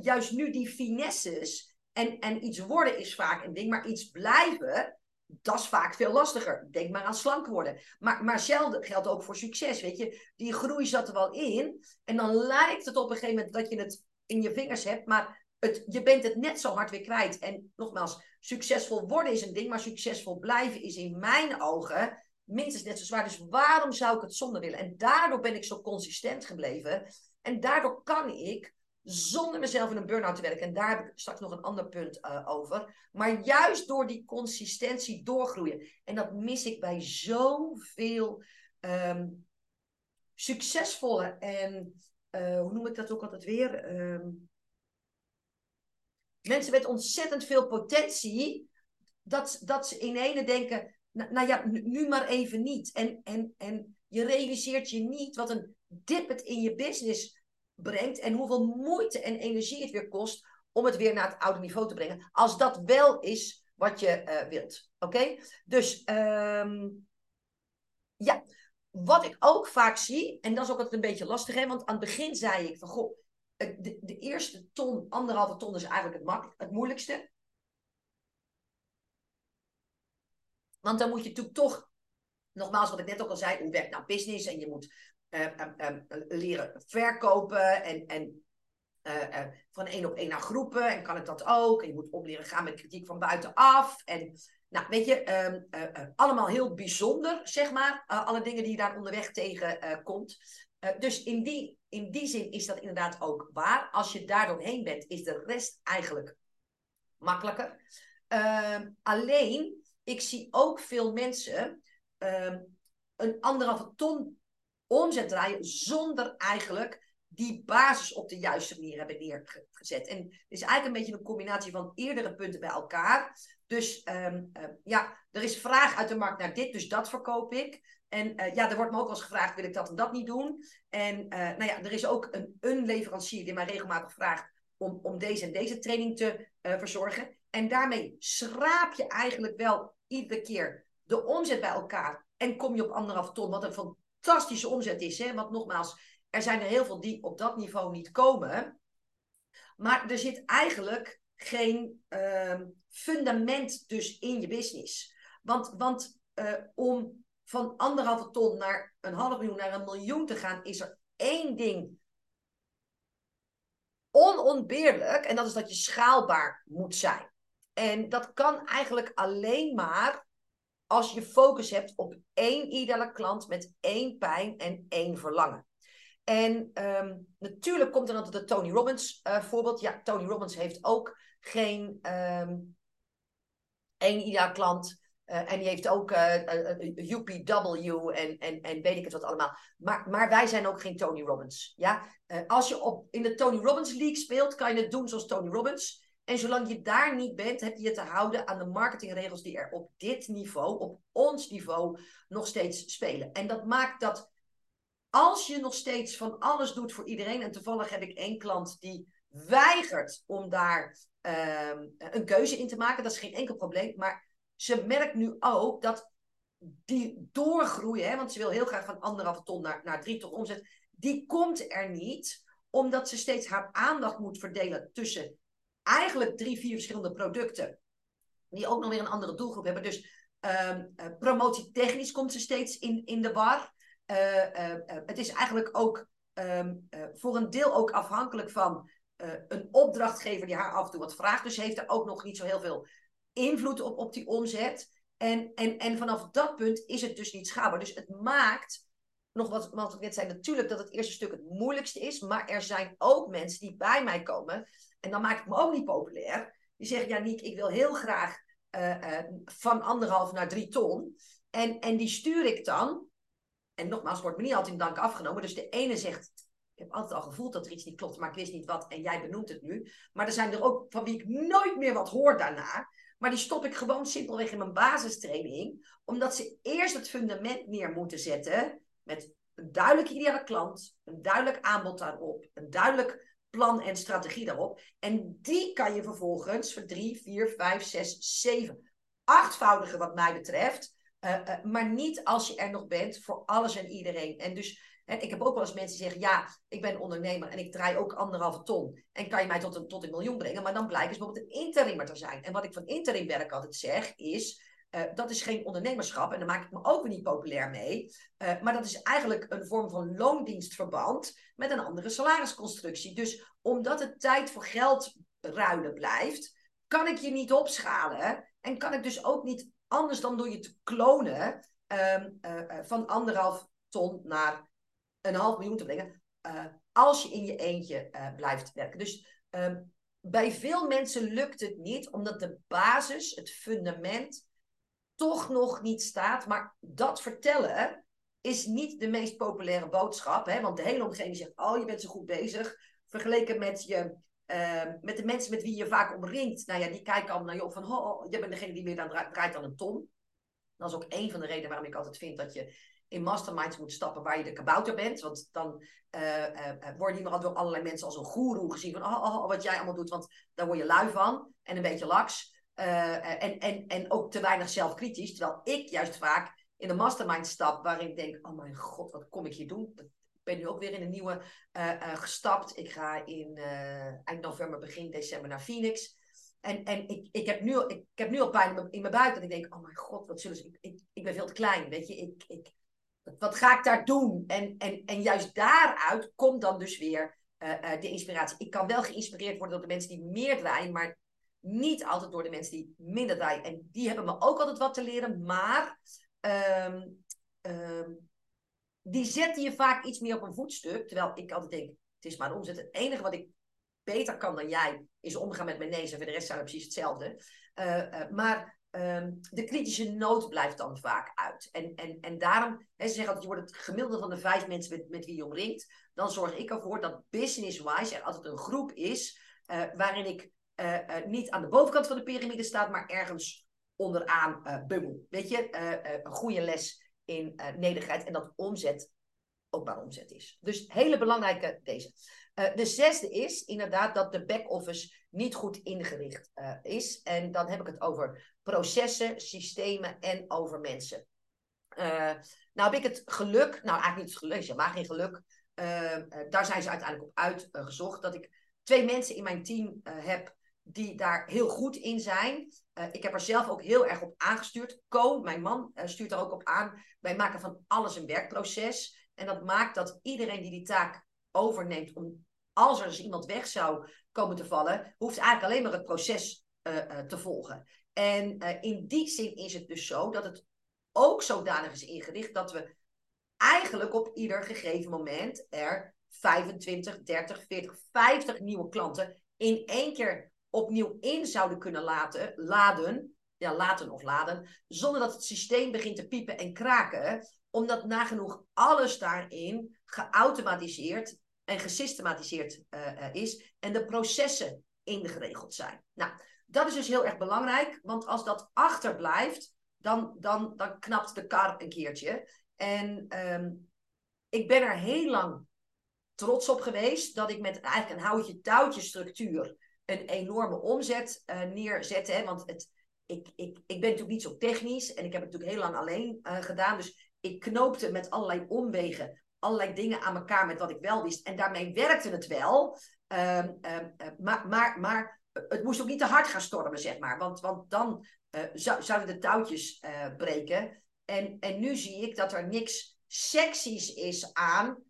juist nu die finesses. En, en iets worden is vaak een ding. Maar iets blijven. Dat is vaak veel lastiger. Denk maar aan slank worden. Maar, maar zelden geldt ook voor succes. Weet je, die groei zat er wel in. En dan lijkt het op een gegeven moment dat je het in je vingers hebt. Maar je bent het net zo hard weer kwijt. En nogmaals, succesvol worden is een ding, maar succesvol blijven is in mijn ogen minstens net zo zwaar. Dus waarom zou ik het zonder willen? En daardoor ben ik zo consistent gebleven. En daardoor kan ik zonder mezelf in een burn-out te werken. En daar heb ik straks nog een ander punt uh, over. Maar juist door die consistentie doorgroeien. En dat mis ik bij zoveel um, succesvolle en uh, hoe noem ik dat ook altijd weer? Um, mensen met ontzettend veel potentie, dat, dat ze in ene denken, nou, ja, nu maar even niet. En, en, en je realiseert je niet wat een dip het in je business brengt en hoeveel moeite en energie het weer kost om het weer naar het oude niveau te brengen. Als dat wel is wat je uh, wilt. Oké? Dus um, ja, wat ik ook vaak zie, en dat is ook altijd een beetje lastig, hè, want aan het begin zei ik van goh, de, de eerste ton, anderhalve ton is eigenlijk het, mak het moeilijkste. Want dan moet je natuurlijk toch, nogmaals wat ik net ook al zei, hoe werkt nou business en je moet uh, uh, leren verkopen en, en van één op één naar groepen en kan ik dat ook. En je moet opleren gaan met kritiek van buitenaf. En nou, weet je, um, allemaal heel bijzonder, zeg maar. alle dingen die je daar onderweg tegen komt. Dus in die in die zin is dat inderdaad ook waar. Als je daar doorheen bent, is de rest eigenlijk makkelijker. Ehm, alleen, ik zie ook veel mensen uh, een anderhalve ton omzet draaien zonder eigenlijk die basis op de juiste manier hebben neergezet. En het is eigenlijk een beetje een combinatie van eerdere punten bij elkaar. Dus um, uh, ja, er is vraag uit de markt naar dit, dus dat verkoop ik. En uh, ja, er wordt me ook wel eens gevraagd, wil ik dat en dat niet doen? En uh, nou ja, er is ook een, een leverancier die mij regelmatig vraagt om, om deze en deze training te uh, verzorgen. En daarmee schraap je eigenlijk wel iedere keer de omzet bij elkaar. En kom je op anderhalf ton, wat een fantastische omzet is. Hè? Want nogmaals, er zijn er heel veel die op dat niveau niet komen. Maar er zit eigenlijk geen uh, fundament dus in je business. Want, want om van anderhalve ton naar een half miljoen naar een miljoen te gaan, is er één ding onontbeerlijk. En dat is dat je schaalbaar moet zijn. En dat kan eigenlijk alleen maar als je focus hebt op één ideale klant met één pijn en één verlangen. En um, natuurlijk komt er altijd het Tony Robbins uh, voorbeeld. Ja, Tony Robbins heeft ook geen um, één ideale klant. Uh, en die heeft ook uh, uh, UPW en, en, en weet ik het wat allemaal. Maar, maar wij zijn ook geen Tony Robbins. Ja? als je op, in de Tony Robbins League speelt, kan je het doen zoals Tony Robbins. En zolang je daar niet bent, heb je je te houden aan de marketingregels die er op dit niveau, op ons niveau, nog steeds spelen. En dat maakt dat als je nog steeds van alles doet voor iedereen, en toevallig heb ik één klant die weigert om daar uh, een keuze in te maken, dat is geen enkel probleem, maar ze merkt nu ook dat die doorgroeien, hè, want ze wil heel graag van anderhalve ton naar, naar drie ton omzet, die komt er niet, omdat ze steeds haar aandacht moet verdelen tussen eigenlijk drie, vier verschillende producten, die ook nog weer een andere doelgroep hebben. Dus um, uh, promotietechnisch komt ze steeds in, in de war. Uh, uh, het is eigenlijk ook um, voor een deel ook afhankelijk van een opdrachtgever die haar af en toe wat vraagt. Dus heeft er ook nog niet zo heel veel invloed op, op die omzet. En, en, en vanaf dat punt is het dus niet schaalbaar. Dus het maakt, nog wat, wat ik net zei, natuurlijk dat het eerste stuk het moeilijkste is. Maar er zijn ook mensen die bij mij komen. En dan maak ik me ook niet populair. Die zeggen, ja Niek, ik wil heel graag uh, uh, van anderhalf naar drie ton. En, en die stuur ik dan. En nogmaals, wordt me niet altijd in dank afgenomen. Dus de ene zegt, ik heb altijd al gevoeld dat er iets niet klopt, maar ik wist niet wat. En jij benoemt het nu. Maar er zijn er ook van wie ik nooit meer wat hoor daarna. Maar die stop ik gewoon simpelweg in mijn basistraining. Omdat ze eerst het fundament neer moeten zetten. Met een duidelijke ideale klant. Een duidelijk aanbod daarop. Een duidelijk plan en strategie daarop. En die kan je vervolgens voor drie, vier, vijf, zes, zeven, achtvoudige wat mij betreft. Uh, uh, maar niet als je er nog bent voor alles en iedereen. En dus ik heb ook wel eens mensen die zeggen, ja, ik ben ondernemer en ik draai ook anderhalve ton. En kan je mij tot een, tot een miljoen brengen? Maar dan blijkt dus bijvoorbeeld een interimmer te zijn. En wat ik van interimwerk altijd zeg, is, uh, dat is geen ondernemerschap. En daar maak ik me ook weer niet populair mee. Uh, maar dat is eigenlijk een vorm van loondienstverband met een andere salarisconstructie. Dus omdat het tijd voor geld ruilen blijft, kan ik je niet opschalen. En kan ik dus ook niet anders dan door je te klonen uh, van anderhalf ton naar een half miljoen te brengen. Uh, als je in je eentje uh, blijft werken. Dus um, bij veel mensen lukt het niet, omdat de basis, het fundament, toch nog niet staat. Maar dat vertellen is niet de meest populaire boodschap. Hè? Want de hele omgeving zegt, oh je bent zo goed bezig. Vergeleken met, je, uh, met de mensen met wie je vaak omringt. Nou ja, die kijken allemaal naar je op van, oh, oh je bent degene die meer dan draait dan een ton. Dat is ook een van de redenen waarom ik altijd vind dat je in masterminds moet stappen waar je de kabouter bent. Want dan uh, uh, word je niet door allerlei mensen als een goeroe gezien. Van oh, oh, oh, wat jij allemaal doet, want daar word je lui van. En een beetje laks. Uh, en, en, en ook te weinig zelfkritisch. Terwijl ik juist vaak in een mastermind stap waarin ik denk, oh mijn god, wat kom ik hier doen? Ik ben nu ook weer in een nieuwe gestapt. Ik ga in eind november, begin december naar Phoenix. En, en ik, ik, heb nu, ik, heb nu al pijn in mijn buik. Dat ik denk, oh mijn god, wat zullen ze... Ik, ik, ik ben veel te klein, weet je. Ik, ik, wat ga ik daar doen? En, en, en juist daaruit komt dan dus weer uh, uh, de inspiratie. Ik kan wel geïnspireerd worden door de mensen die meer draaien, maar niet altijd door de mensen die minder draaien. En die hebben me ook altijd wat te leren, maar um, um, die zetten je vaak iets meer op een voetstuk. Terwijl ik altijd denk, het is maar omzet. Het enige wat ik beter kan dan jij, is omgaan met mijn neus. En de rest zijn precies hetzelfde. Uh, maar Um, de kritische nood blijft dan vaak uit. En, en, en daarom, ze zeggen altijd, je wordt het gemiddelde van de vijf mensen met, met wie je omringt. Dan zorg ik ervoor dat business-wise er altijd een groep is uh, waarin ik uh, uh, niet aan de bovenkant van de piramide sta, maar ergens onderaan bubbel. Weet je, een goede les in nederigheid en dat omzet ook maar omzet is. Dus hele belangrijke deze. de zesde is inderdaad dat de back-office niet goed ingericht is. En dan heb ik het over processen, systemen en over mensen. Uh, nou heb ik het geluk, nou eigenlijk niet het geluk, maar geen geluk. Daar zijn ze uiteindelijk op uitgezocht. dat ik twee mensen in mijn team heb die daar heel goed in zijn. ik heb er zelf ook heel erg op aangestuurd. Co, mijn man, stuurt er ook op aan. Wij maken van alles een werkproces. En dat maakt dat iedereen die die taak overneemt, om, als er dus iemand weg zou komen te vallen, hoeft eigenlijk alleen maar het proces te volgen. En uh, in die zin is het dus zo dat het ook zodanig is ingericht dat we eigenlijk op ieder gegeven moment er 25, 30, 40, 50 nieuwe klanten in één keer opnieuw in zouden kunnen laten, laden, ja, laten of laden, zonder dat het systeem begint te piepen en kraken, omdat nagenoeg alles daarin geautomatiseerd en gesystematiseerd uh, is en de processen ingeregeld zijn. Nou, dat is dus heel erg belangrijk, want als dat achterblijft, dan, dan, dan knapt de kar een keertje. En um, ik ben er heel lang trots op geweest dat ik met eigenlijk een houtje-touwtje structuur een enorme omzet uh, neerzette. Hè? Want het, ik, ik, ik ben natuurlijk niet zo technisch en ik heb het natuurlijk heel lang alleen gedaan. Dus ik knoopte met allerlei omwegen allerlei dingen aan elkaar met wat ik wel wist. En daarmee werkte het wel. Um, um, maar, maar, maar het moest ook niet te hard gaan stormen, zeg maar. Want, want dan zou, zouden de touwtjes uh, breken. En, en nu zie ik dat er niks seksies is aan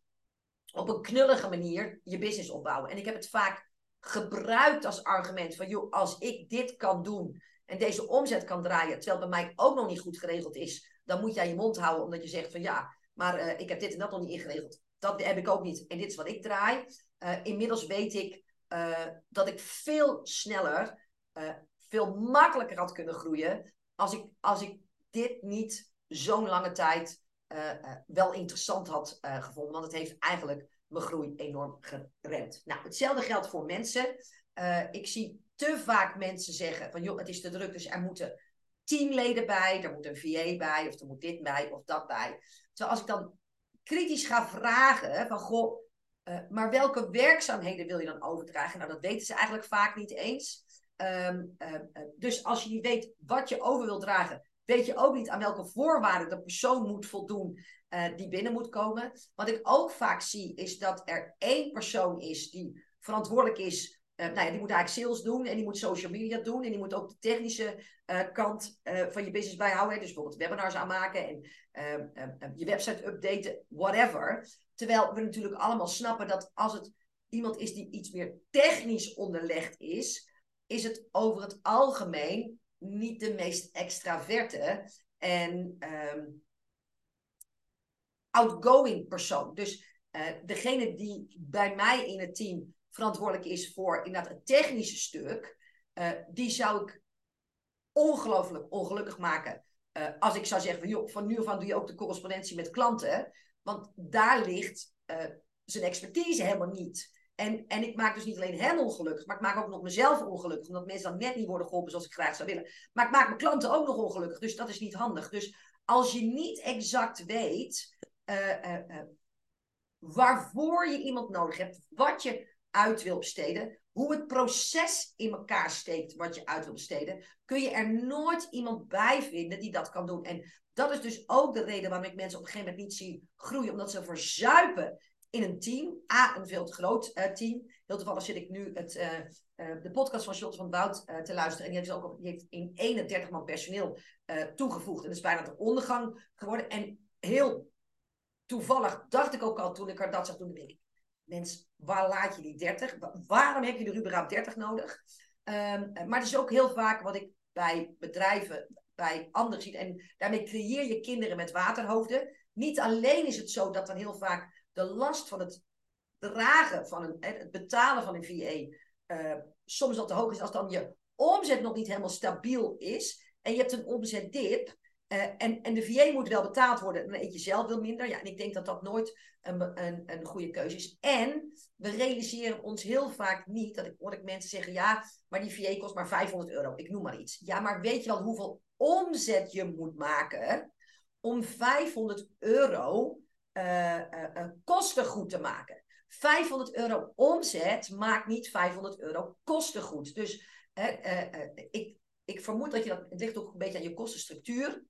op een knullige manier je business opbouwen. En ik heb het vaak gebruikt als argument van, joh, als ik dit kan doen en deze omzet kan draaien, terwijl bij mij ook nog niet goed geregeld is, dan moet jij je mond houden omdat je zegt van ja, maar uh, ik heb dit en dat nog niet ingeregeld. Dat heb ik ook niet en dit is wat ik draai. Uh, inmiddels weet ik uh, dat ik veel sneller, veel makkelijker had kunnen groeien als ik, als ik dit niet zo'n lange tijd wel interessant had gevonden. Want het heeft eigenlijk mijn groei enorm geremd. Nou, hetzelfde geldt voor mensen. ik zie te vaak mensen zeggen van joh, het is te druk, dus er moeten teamleden bij, er moet een VA bij, of er moet dit bij, of dat bij. Terwijl als ik dan kritisch ga vragen van goh, uh, maar welke werkzaamheden wil je dan overdragen? Nou, dat weten ze eigenlijk vaak niet eens. Um, uh, dus als je niet weet wat je over wil dragen, weet je ook niet aan welke voorwaarden de persoon moet voldoen uh, die binnen moet komen. Wat ik ook vaak zie, is dat er één persoon is die verantwoordelijk is nou ja, die moet eigenlijk sales doen en die moet social media doen. En die moet ook de technische uh, kant uh, van je business bijhouden. Dus bijvoorbeeld webinars aanmaken en ehm, ehm, ehm, je website updaten, whatever. Terwijl we natuurlijk allemaal snappen dat als het iemand is die iets meer technisch onderlegd is, is het over het algemeen niet de meest extraverte en outgoing persoon. Dus degene die bij mij in het team verantwoordelijk is voor inderdaad het technische stuk, uh, die zou ik ongelooflijk ongelukkig maken. Uh, als ik zou zeggen van, joh, van nu af aan doe je ook de correspondentie met klanten. Want daar ligt uh, zijn expertise helemaal niet. En, en ik maak dus niet alleen hem ongelukkig, maar ik maak ook nog mezelf ongelukkig. Omdat mensen dan net niet worden geholpen zoals ik graag zou willen. Maar ik maak mijn klanten ook nog ongelukkig. Dus dat is niet handig. Dus als je niet exact weet waarvoor je iemand nodig hebt, wat je uit wil besteden, hoe het proces in elkaar steekt wat je uit wil besteden, kun je er nooit iemand bij vinden die dat kan doen. En dat is dus ook de reden waarom ik mensen op een gegeven moment niet zie groeien, omdat ze verzuipen in een team. A, een veel te groot uh, team. Heel toevallig zit ik nu het, uh, uh, de podcast van Charlotte van Wout te luisteren. En die heeft, ook, heeft in 31 man personeel toegevoegd. En is bijna de ondergang geworden. En heel toevallig dacht ik ook al toen ik haar dat zag, toen ik, mens, waar laat je die 30? Waarom heb je er überhaupt 30 nodig? Um, maar het is ook heel vaak wat ik bij bedrijven, bij anderen zie. En daarmee creëer je kinderen met waterhoofden. Niet alleen is het zo dat dan heel vaak de last van het dragen van een, het betalen van een VA eh, soms al te hoog is als dan je omzet nog niet helemaal stabiel is. En je hebt een omzetdip. Uh, en, en de VA moet wel betaald worden, dan eet je zelf veel minder. Ja, en ik denk dat dat nooit een, een, een goede keuze is. En we realiseren ons heel vaak niet, dat ik hoor ik mensen zeggen, ja, maar die VA kost maar 500 euro. Ik noem maar iets. Ja, maar weet je wel hoeveel omzet je moet maken om 500 euro uh, uh, kosten goed te maken? 500 euro omzet maakt niet 500 euro kostengoed. Dus ik, ik vermoed dat je dat, het ligt ook een beetje aan je kostenstructuur.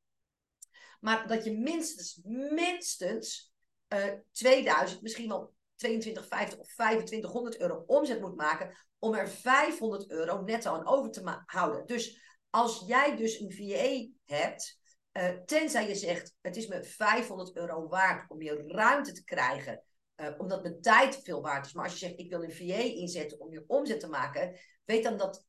Maar dat je minstens, minstens uh, eh, 2000, misschien wel 2250 of 2500 euro omzet moet maken om er 500 euro netto aan over te houden. Dus als jij dus een VA hebt, uh, tenzij je zegt het is me 500 euro waard om je ruimte te krijgen, uh, omdat mijn tijd veel waard is. Maar als je zegt ik wil een VA inzetten om je omzet te maken, weet dan dat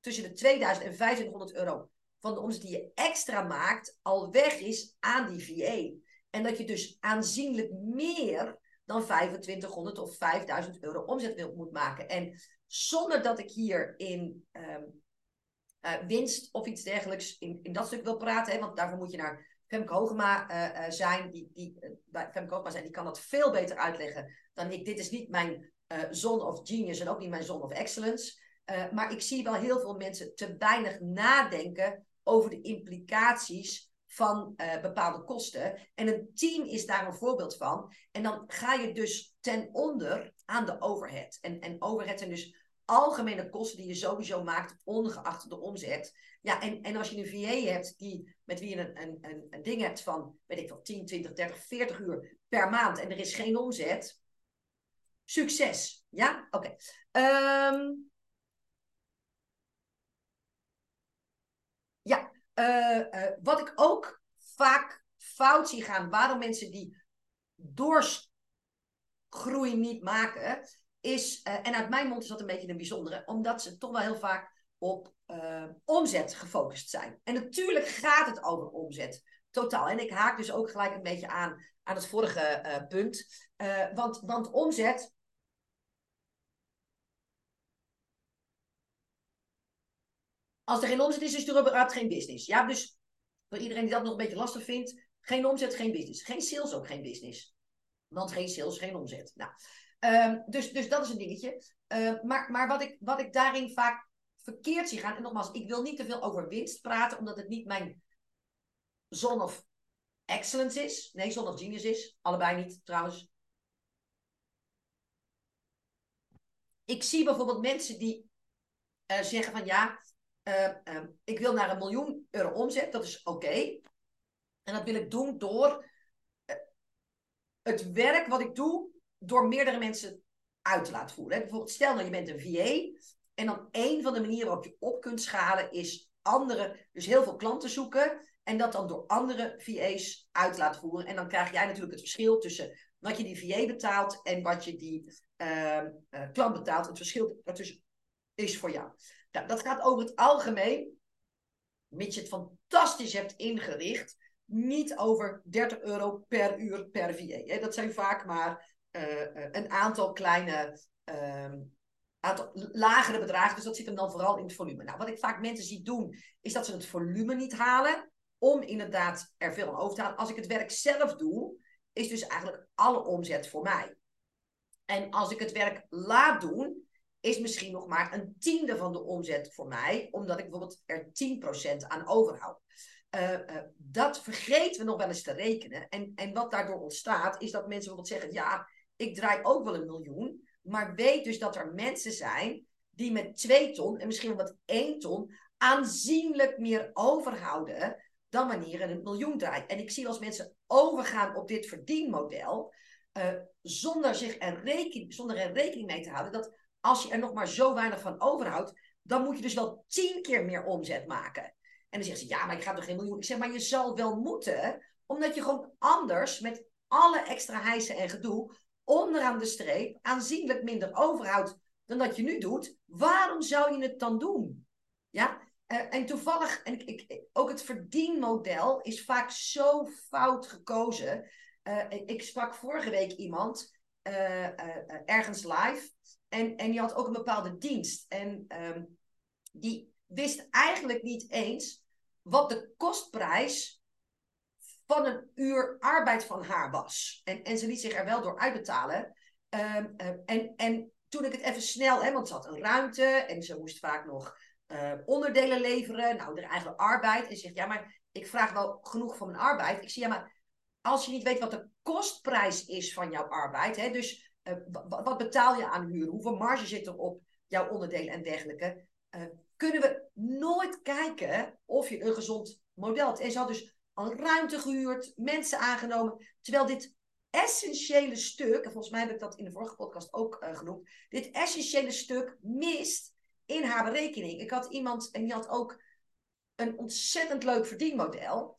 tussen de 2000 en 2500 euro van de omzet die je extra maakt al weg is aan die VA. En dat je dus aanzienlijk meer dan 2500 of 5000 euro omzet moet maken. En zonder dat ik hier in um, uh, winst of iets dergelijks in, in dat stuk wil praten, hè, want daarvoor moet je naar Femke Hogema uh, uh, zijn. Die, die, Femke Hogema zijn, die kan dat veel beter uitleggen dan ik. Dit is niet mijn zone of genius en ook niet mijn zone of excellence. maar ik zie wel heel veel mensen te weinig nadenken over de implicaties van uh, bepaalde kosten. En een team is daar een voorbeeld van. En dan ga je dus ten onder aan de overhead. En, en overhead zijn dus algemene kosten die je sowieso maakt, ongeacht de omzet. Ja, en, en als je een VA hebt die, met wie je een, een, een, ding hebt van, weet ik wel, 10, 20, 30, 40 uur per maand en er is geen omzet, succes. Ja, oké. Okay. Um, Ja, uh, uh, wat ik ook vaak fout zie gaan, waarom mensen die doorgroei niet maken, is, uh, en uit mijn mond is dat een beetje een bijzondere, omdat ze toch wel heel vaak op omzet gefocust zijn. En natuurlijk gaat het over omzet. Totaal. En ik haak dus ook gelijk een beetje aan aan het vorige punt. Want, want omzet. Als er geen omzet is, is er geen business. Ja, dus voor iedereen die dat nog een beetje lastig vindt. Geen omzet, geen business. Geen sales, ook geen business. Want geen sales, geen omzet. Nou, um, dus, dus dat is een dingetje. Uh, maar maar wat, ik, wat ik daarin vaak verkeerd zie gaan. En nogmaals, ik wil niet te veel over winst praten, omdat het niet mijn zone of excellence is. Nee, zone of genius is. Allebei niet, trouwens. Ik zie bijvoorbeeld mensen die uh, zeggen van ja, uh, uh, ik wil naar een miljoen euro omzet. Dat is oké. En dat wil ik doen door het werk wat ik doe, door meerdere mensen uit te laten voeren. Bijvoorbeeld, stel nou je bent een VA en dan een van de manieren waarop je op kunt schalen is andere, dus heel veel klanten zoeken en dat dan door andere VA's uit laten voeren. En dan krijg jij natuurlijk het verschil tussen wat je die VA betaalt en wat je die uh, uh, klant betaalt. Het verschil ertussen is voor jou. Nou, dat gaat over het algemeen, mits je het fantastisch hebt ingericht, niet over 30 euro per uur per VA. Dat zijn vaak maar uh, een aantal kleine ehm, aantal lagere bedragen. Dus dat zit hem dan vooral in het volume. Nou, wat ik vaak mensen zie doen, is dat ze het volume niet halen. Om inderdaad er veel aan over te halen. Als ik het werk zelf doe, is dus eigenlijk alle omzet voor mij. En als ik het werk laat doen, is misschien nog maar een tiende van de omzet voor mij. Omdat ik bijvoorbeeld er 10% aan overhoud. Uh, uh, dat vergeten we nog wel eens te rekenen. En, en wat daardoor ontstaat, is dat mensen bijvoorbeeld zeggen: Ja, ik draai ook wel een miljoen. Maar weet dus dat er mensen zijn die met 2 ton en misschien met 1 ton aanzienlijk meer overhouden dan wanneer er een miljoen draait. En ik zie als mensen overgaan op dit verdienmodel, uh, zonder, zich er rekening, zonder er rekening mee te houden, dat als je er nog maar zo weinig van overhoudt, dan moet je dus wel tien keer meer omzet maken. En dan zeggen ze, ja, maar ik ga toch geen miljoen. Ik zeg, maar je zal wel moeten, omdat je gewoon anders met alle extra hijsen en gedoe onderaan de streep aanzienlijk minder overhoudt dan dat je nu doet, waarom zou je het dan doen? Ja? Uh, en toevallig, en ik, ik, ook het verdienmodel is vaak zo fout gekozen. Uh, ik sprak vorige week iemand ergens live en, en die had ook een bepaalde dienst. En um, die wist eigenlijk niet eens wat de kostprijs van een uur arbeid van haar was. En, en ze liet zich er wel door uitbetalen. Um, en, en toen ik het even snel, hè, want ze had een ruimte en ze moest vaak nog onderdelen leveren, nou, haar eigen arbeid. En ze zegt, ja, maar ik vraag wel genoeg voor mijn arbeid. Ik zie, ja, maar als je niet weet wat de kostprijs is van jouw arbeid, hè, dus uh, wat betaal je aan huur, hoeveel marge zit er op jouw onderdelen en dergelijke, uh, kunnen we nooit kijken of je een gezond model hebt. En ze had dus al ruimte gehuurd, mensen aangenomen. Terwijl dit essentiële stuk, en volgens mij heb ik dat in de vorige podcast ook uh, genoemd, dit essentiële stuk mist in haar berekening. Ik had iemand en die had ook een ontzettend leuk verdienmodel.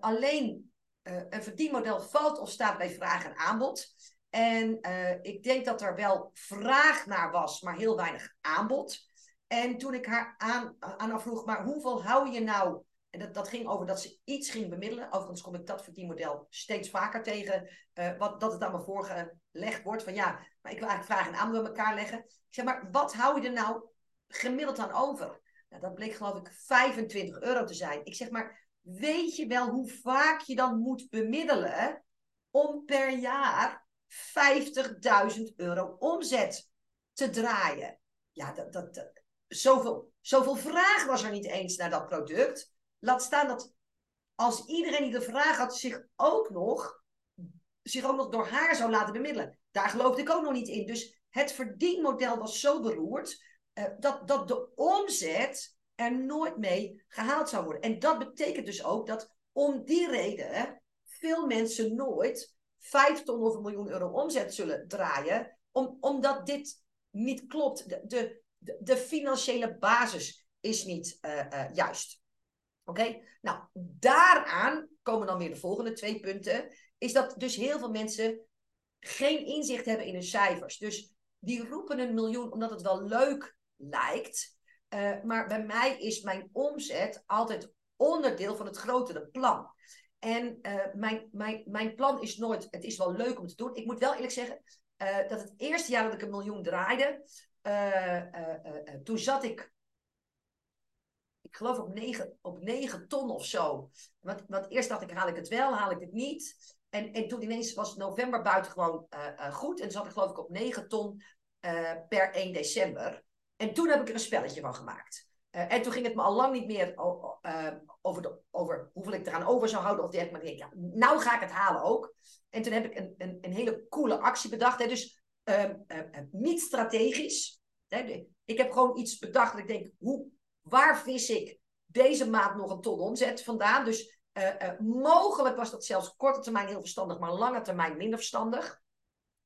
Alleen uh, een verdienmodel valt of staat bij vraag en aanbod. En ik denk dat er wel vraag naar was, maar heel weinig aanbod. En toen ik haar aan, haar vroeg, maar hoeveel hou je nou en dat, dat ging over dat ze iets ging bemiddelen. Overigens kom ik dat verdienmodel steeds vaker tegen. Uh, wat, dat het aan me voorgelegd wordt. Van ja, maar ik wil eigenlijk vragen en aanbod bij elkaar leggen. Ik zeg maar, wat hou je er nou gemiddeld aan over? Nou, dat bleek geloof ik 25 euro te zijn. Ik zeg maar, weet je wel hoe vaak je dan moet bemiddelen om per jaar 50.000 euro omzet te draaien? Ja, dat, dat, dat, zoveel, zoveel vraag was er niet eens naar dat product. Laat staan dat als iedereen die de vraag had zich ook nog, zich ook nog door haar zou laten bemiddelen. Daar geloofde ik ook nog niet in. Dus het verdienmodel was zo beroerd uh, dat, dat de omzet er nooit mee gehaald zou worden. En dat betekent dus ook dat om die reden veel mensen nooit 5 ton of een miljoen euro omzet zullen draaien, om, omdat dit niet klopt. De, de, de, financiële basis is niet uh, uh, juist. Oké? Nou, daaraan komen dan weer de volgende twee punten. Is dat dus heel veel mensen geen inzicht hebben in hun cijfers. Dus die roepen een miljoen omdat het wel leuk lijkt. Uh, maar bij mij is mijn omzet altijd onderdeel van het grotere plan. En uh, mijn, mijn, mijn plan is nooit, het is wel leuk om te doen. Ik moet wel eerlijk zeggen, uh, dat het eerste jaar dat ik een miljoen draaide, toen zat ik ik geloof op 9, op 9 ton of zo. Want, want eerst dacht ik, haal ik het wel, haal ik het niet. En, en toen ineens was november buitengewoon uh, goed. En zat ik geloof ik op 9 ton per 1 december. En toen heb ik er een spelletje van gemaakt. en toen ging het me al lang niet meer over, de, over hoeveel ik eraan over zou houden. Of dergelijke. Maar ik nou ga ik het halen ook. En toen heb ik een, een, een hele coole actie bedacht. Hè. Dus ehm, niet strategisch. Hè. Ik heb gewoon iets bedacht. Dat ik denk, hoe, waar vis ik deze maand nog een ton omzet vandaan? Dus uh, mogelijk was dat zelfs korte termijn heel verstandig, maar lange termijn minder verstandig.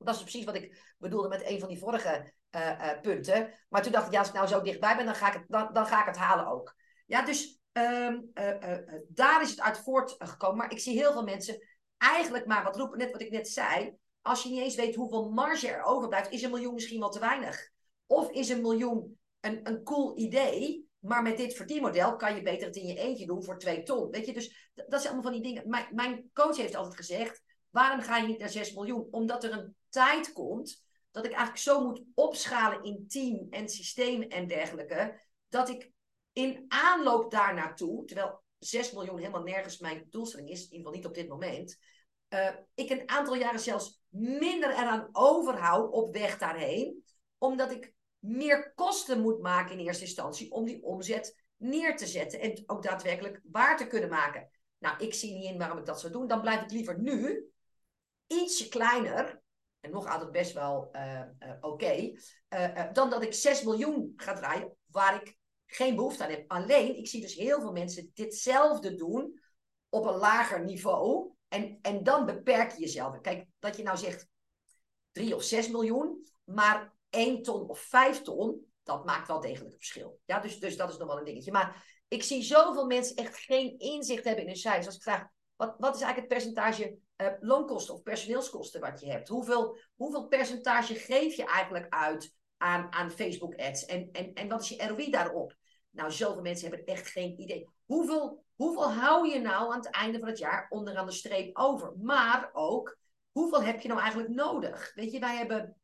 Dat is precies wat ik bedoelde met een van die vorige uh, punten. Maar toen dacht ik, ja, als ik nou zo dichtbij ben, dan ga ik het, dan, dan ga ik het halen ook. Ja, dus um, daar is het uit voortgekomen. Maar ik zie heel veel mensen eigenlijk maar wat roepen, net wat ik net zei. Als je niet eens weet hoeveel marge er overblijft, is een miljoen misschien wel te weinig. Of is een miljoen een, een cool idee, maar met dit verdienmodel kan je beter het in je eentje doen voor twee ton. Weet je, dus dat zijn allemaal van die dingen. Mijn, mijn coach heeft altijd gezegd: waarom ga je niet naar 6 miljoen? Omdat er een tijd komt dat ik eigenlijk zo moet opschalen in team en systemen en dergelijke. Dat ik in aanloop daar naartoe, terwijl 6 miljoen helemaal nergens mijn doelstelling is, in ieder geval niet op dit moment. Uh, ik een aantal jaren zelfs minder eraan overhoud op weg daarheen. Omdat ik meer kosten moet maken in eerste instantie om die omzet neer te zetten en ook daadwerkelijk waar te kunnen maken. Nou, ik zie niet in waarom ik dat zou doen. Dan blijf ik liever nu ietsje kleiner, en nog altijd best wel uh, uh, oké, uh, dan dat ik 6 miljoen ga draaien waar ik geen behoefte aan heb. Alleen, ik zie dus heel veel mensen ditzelfde doen op een lager niveau. En, en dan beperk je jezelf. Kijk, dat je nou zegt 3 of 6 miljoen, maar 1 ton of 5 ton, dat maakt wel degelijk een verschil. Ja, dus, dus dat is nog wel een dingetje. Maar ik zie zoveel mensen echt geen inzicht hebben in hun cijfers. Als ik vraag, wat, wat is eigenlijk het percentage uh, loonkosten of personeelskosten wat je hebt? Hoeveel, hoeveel percentage geef je eigenlijk uit aan, aan Facebook ads? En, en, en wat is je ROI daarop? Nou, zoveel mensen hebben echt geen idee. Hoeveel, hoeveel hou je nou aan het einde van het jaar onderaan de streep over? Maar ook, hoeveel heb je nou eigenlijk nodig? Weet je, wij hebben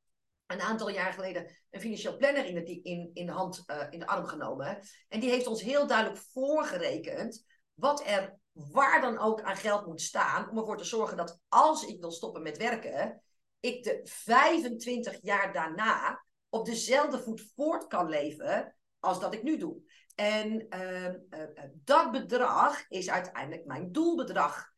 een aantal jaar geleden een financieel planner in de, in, in de hand, uh, in de arm genomen. En die heeft ons heel duidelijk voorgerekend wat er waar dan ook aan geld moet staan. Om ervoor te zorgen dat als ik wil stoppen met werken, ik de 25 jaar daarna op dezelfde voet voort kan leven als dat ik nu doe. En uh, uh, dat bedrag is uiteindelijk mijn doelbedrag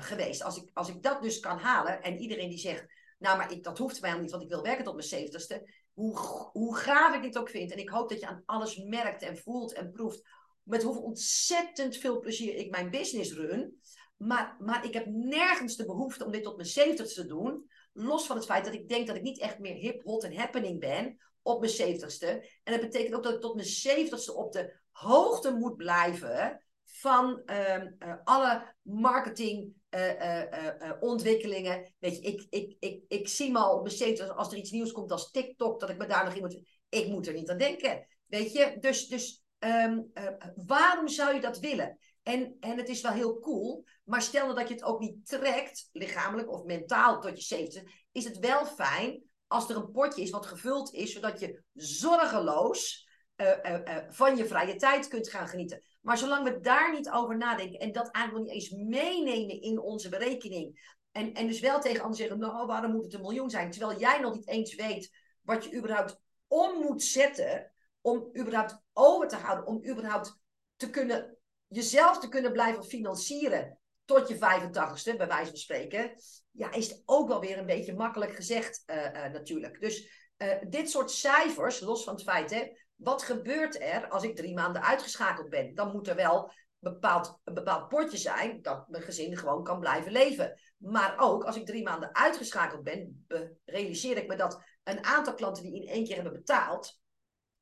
geweest. Als ik, als ik dat dus kan halen en iedereen die zegt nou, maar ik, dat hoeft mij niet, want ik wil werken tot mijn zeventigste. Hoe, hoe gaaf ik dit ook vind. En ik hoop dat je aan alles merkt en voelt en proeft. Met hoeveel ontzettend veel plezier ik mijn business run. Maar, maar ik heb nergens de behoefte om dit tot mijn zeventigste te doen. Los van het feit dat ik denk dat ik niet echt meer hip, hot en happening ben op mijn zeventigste. En dat betekent ook dat ik tot mijn zeventigste op de hoogte moet blijven van uh, uh, alle marketing uh, ontwikkelingen. Weet je, ik, ik, ik, ik zie me al besteed als er iets nieuws komt als TikTok, dat ik me daar nog in moet. Ik moet er niet aan denken. Weet je, dus, dus um, waarom zou je dat willen? En, en het is wel heel cool, maar stel nou dat je het ook niet trekt, lichamelijk of mentaal tot je 70, is het wel fijn als er een potje is wat gevuld is, zodat je zorgeloos van je vrije tijd kunt gaan genieten. Maar zolang we daar niet over nadenken en dat eigenlijk niet eens meenemen in onze berekening. En, en dus wel tegen anderen zeggen, nou waarom moet het een miljoen zijn? Terwijl jij nog niet eens weet wat je überhaupt om moet zetten om überhaupt over te houden. Om überhaupt te kunnen, jezelf te kunnen blijven financieren tot je 85ste, bij wijze van spreken. Ja, is het ook wel weer een beetje makkelijk gezegd uh, uh, natuurlijk. Dus uh, dit soort cijfers, los van het feit, hè, wat gebeurt er als ik drie maanden uitgeschakeld ben? Dan moet er wel bepaald, een bepaald potje zijn dat mijn gezin gewoon kan blijven leven. Maar ook als ik drie maanden uitgeschakeld ben, realiseer ik me dat een aantal klanten die in één keer hebben betaald,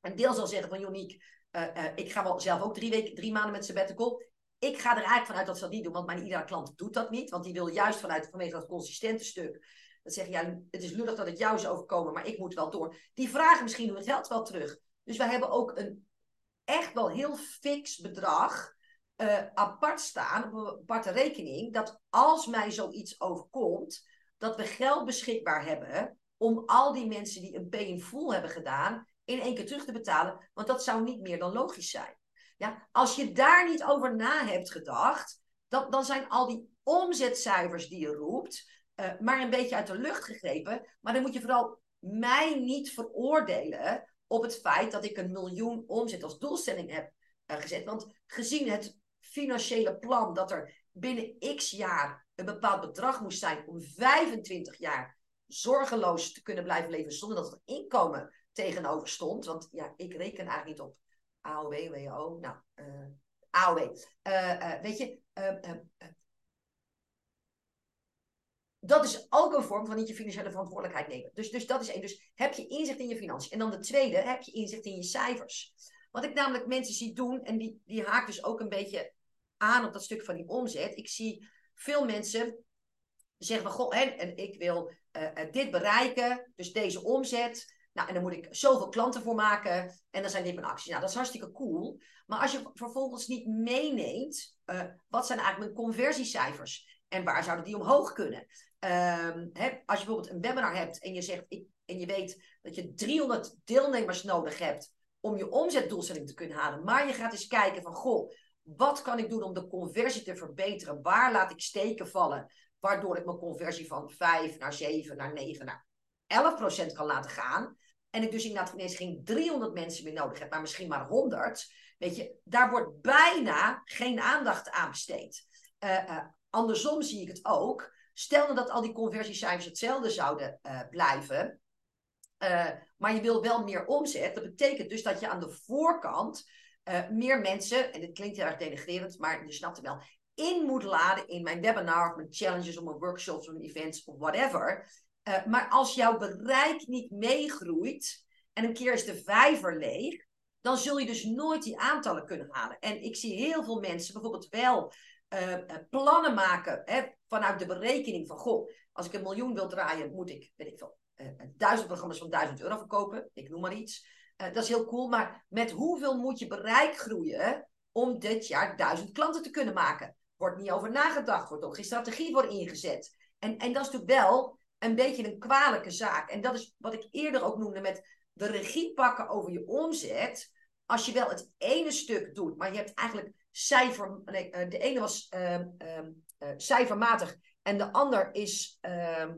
een deel zal zeggen van Joniek, uh, uh, ik ga wel zelf ook drie, weken, drie maanden met sabbatical. Ik ga er eigenlijk vanuit dat ze dat niet doen, want mijn iedere klant doet dat niet. Want die wil juist vanuit vanwege dat consistente stuk. Dat zeggen, ja, het is lullig dat het jou is overkomen, maar ik moet wel door. Die vragen misschien hun geld wel terug. Dus wij hebben ook een echt wel heel fix bedrag uh, apart staan op een aparte rekening. Dat als mij zoiets overkomt, dat we geld beschikbaar hebben om al die mensen die een pay in full hebben gedaan, in één keer terug te betalen. Want dat zou niet meer dan logisch zijn. Ja, als je daar niet over na hebt gedacht, dan, dan zijn al die omzetcijfers die je roept, uh, maar een beetje uit de lucht gegrepen. Maar dan moet je vooral mij niet veroordelen op het feit dat ik een miljoen omzet als doelstelling heb uh, gezet. Want gezien het financiële plan dat er binnen x jaar een bepaald bedrag moest zijn om 25 jaar zorgeloos te kunnen blijven leven zonder dat er inkomen tegenover stond. Want ja, ik reken eigenlijk niet op AOW, WO, nou, uh, AOW. Uh, uh, weet je, dat is ook een vorm van niet je financiële verantwoordelijkheid nemen. Dus, dus dat is één. Dus heb je inzicht in je financiën. En dan de tweede, heb je inzicht in je cijfers. Wat ik namelijk mensen zie doen, en die, die haakt dus ook een beetje aan op dat stuk van die omzet. Ik zie veel mensen zeggen van, goh, en ik wil dit bereiken, dus deze omzet. Nou, en dan moet ik zoveel klanten voor maken. En dan zijn dit mijn acties. Nou, dat is hartstikke cool. Maar als je vervolgens niet meeneemt, uh, wat zijn eigenlijk mijn conversiecijfers? En waar zouden die omhoog kunnen? Um, hè, als je bijvoorbeeld een webinar hebt en je zegt, ik, en je weet dat je 300 deelnemers nodig hebt om je omzetdoelstelling te kunnen halen. Maar je gaat eens kijken van, goh, wat kan ik doen om de conversie te verbeteren? Waar laat ik steken vallen? Waardoor ik mijn conversie van 5 naar 7 naar 9 naar 11 procent kan laten gaan. En ik dus inderdaad ineens geen 300 mensen meer nodig heb, maar misschien maar 100. Weet je, daar wordt bijna geen aandacht aan besteed. Uh, uh, andersom zie ik het ook. Stel nou dat al die conversiecijfers hetzelfde zouden uh, blijven. maar je wil wel meer omzet. Dat betekent dus dat je aan de voorkant meer mensen, en dit klinkt heel erg denigrerend, maar je snapt het wel, in moet laden in mijn webinar of mijn challenges of mijn workshops of mijn events of whatever. Uh, maar als jouw bereik niet meegroeit en een keer is de vijver leeg, dan zul je dus nooit die aantallen kunnen halen. En ik zie heel veel mensen bijvoorbeeld wel uh, plannen maken hè, vanuit de berekening van, goh, als ik een miljoen wil draaien, moet ik, weet ik veel, duizend programma's van duizend euro verkopen. Ik noem maar iets. Dat is heel cool, maar met hoeveel moet je bereik groeien om dit jaar duizend klanten te kunnen maken? Wordt niet over nagedacht, wordt ook geen strategie voor ingezet. En, en dat is natuurlijk wel een beetje een kwalijke zaak. En dat is wat ik eerder ook noemde met de regie pakken over je omzet. Als je wel het ene stuk doet, maar je hebt eigenlijk cijfer. Nee, uh, de ene was uh, uh, cijfermatig en de ander is ehm,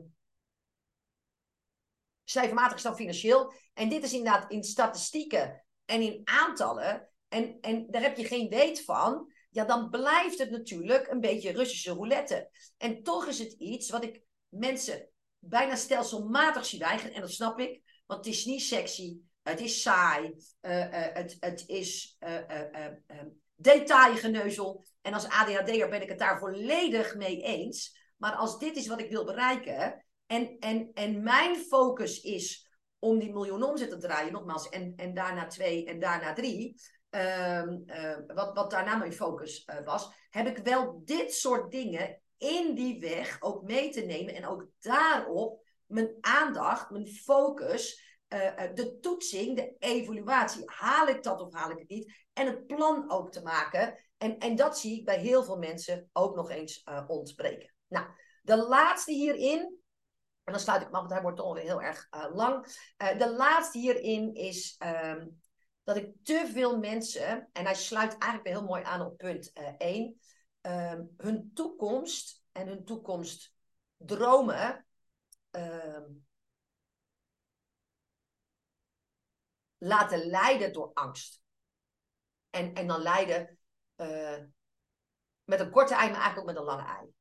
cijfermatig is dan financieel. En dit is inderdaad in statistieken en in aantallen. En, en daar heb je geen weet van. Ja, dan blijft het natuurlijk een beetje Russische roulette. En toch is het iets wat ik mensen bijna stelselmatig zie weigeren. En dat snap ik, want het is niet sexy. Het is saai. Uh, uh, het, het is uh, detailgeneuzel. En als ADHD'er ben ik het daar volledig mee eens. Maar als dit is wat ik wil bereiken, en, en, en mijn focus is om die miljoen omzet te draaien, nogmaals, en, en daarna twee en daarna drie. Uh, wat, wat daarna mijn focus was, heb ik wel dit soort dingen in die weg ook mee te nemen en ook daarop mijn aandacht, mijn focus, eh, de toetsing, de evaluatie. Haal ik dat of haal ik het niet? En het plan ook te maken. En, en dat zie ik bij heel veel mensen ook nog eens ontbreken. Nou, de laatste hierin, en dan sluit ik me af, want hij wordt toch weer heel erg uh, lang. Uh, de laatste hierin is um, dat ik te veel mensen, en hij sluit eigenlijk weer heel mooi aan op punt 1, uh, um, hun toekomst en hun toekomstdromen um, laten leiden door angst. En, en dan leiden uh, met een korte ei, maar eigenlijk ook met een lange ei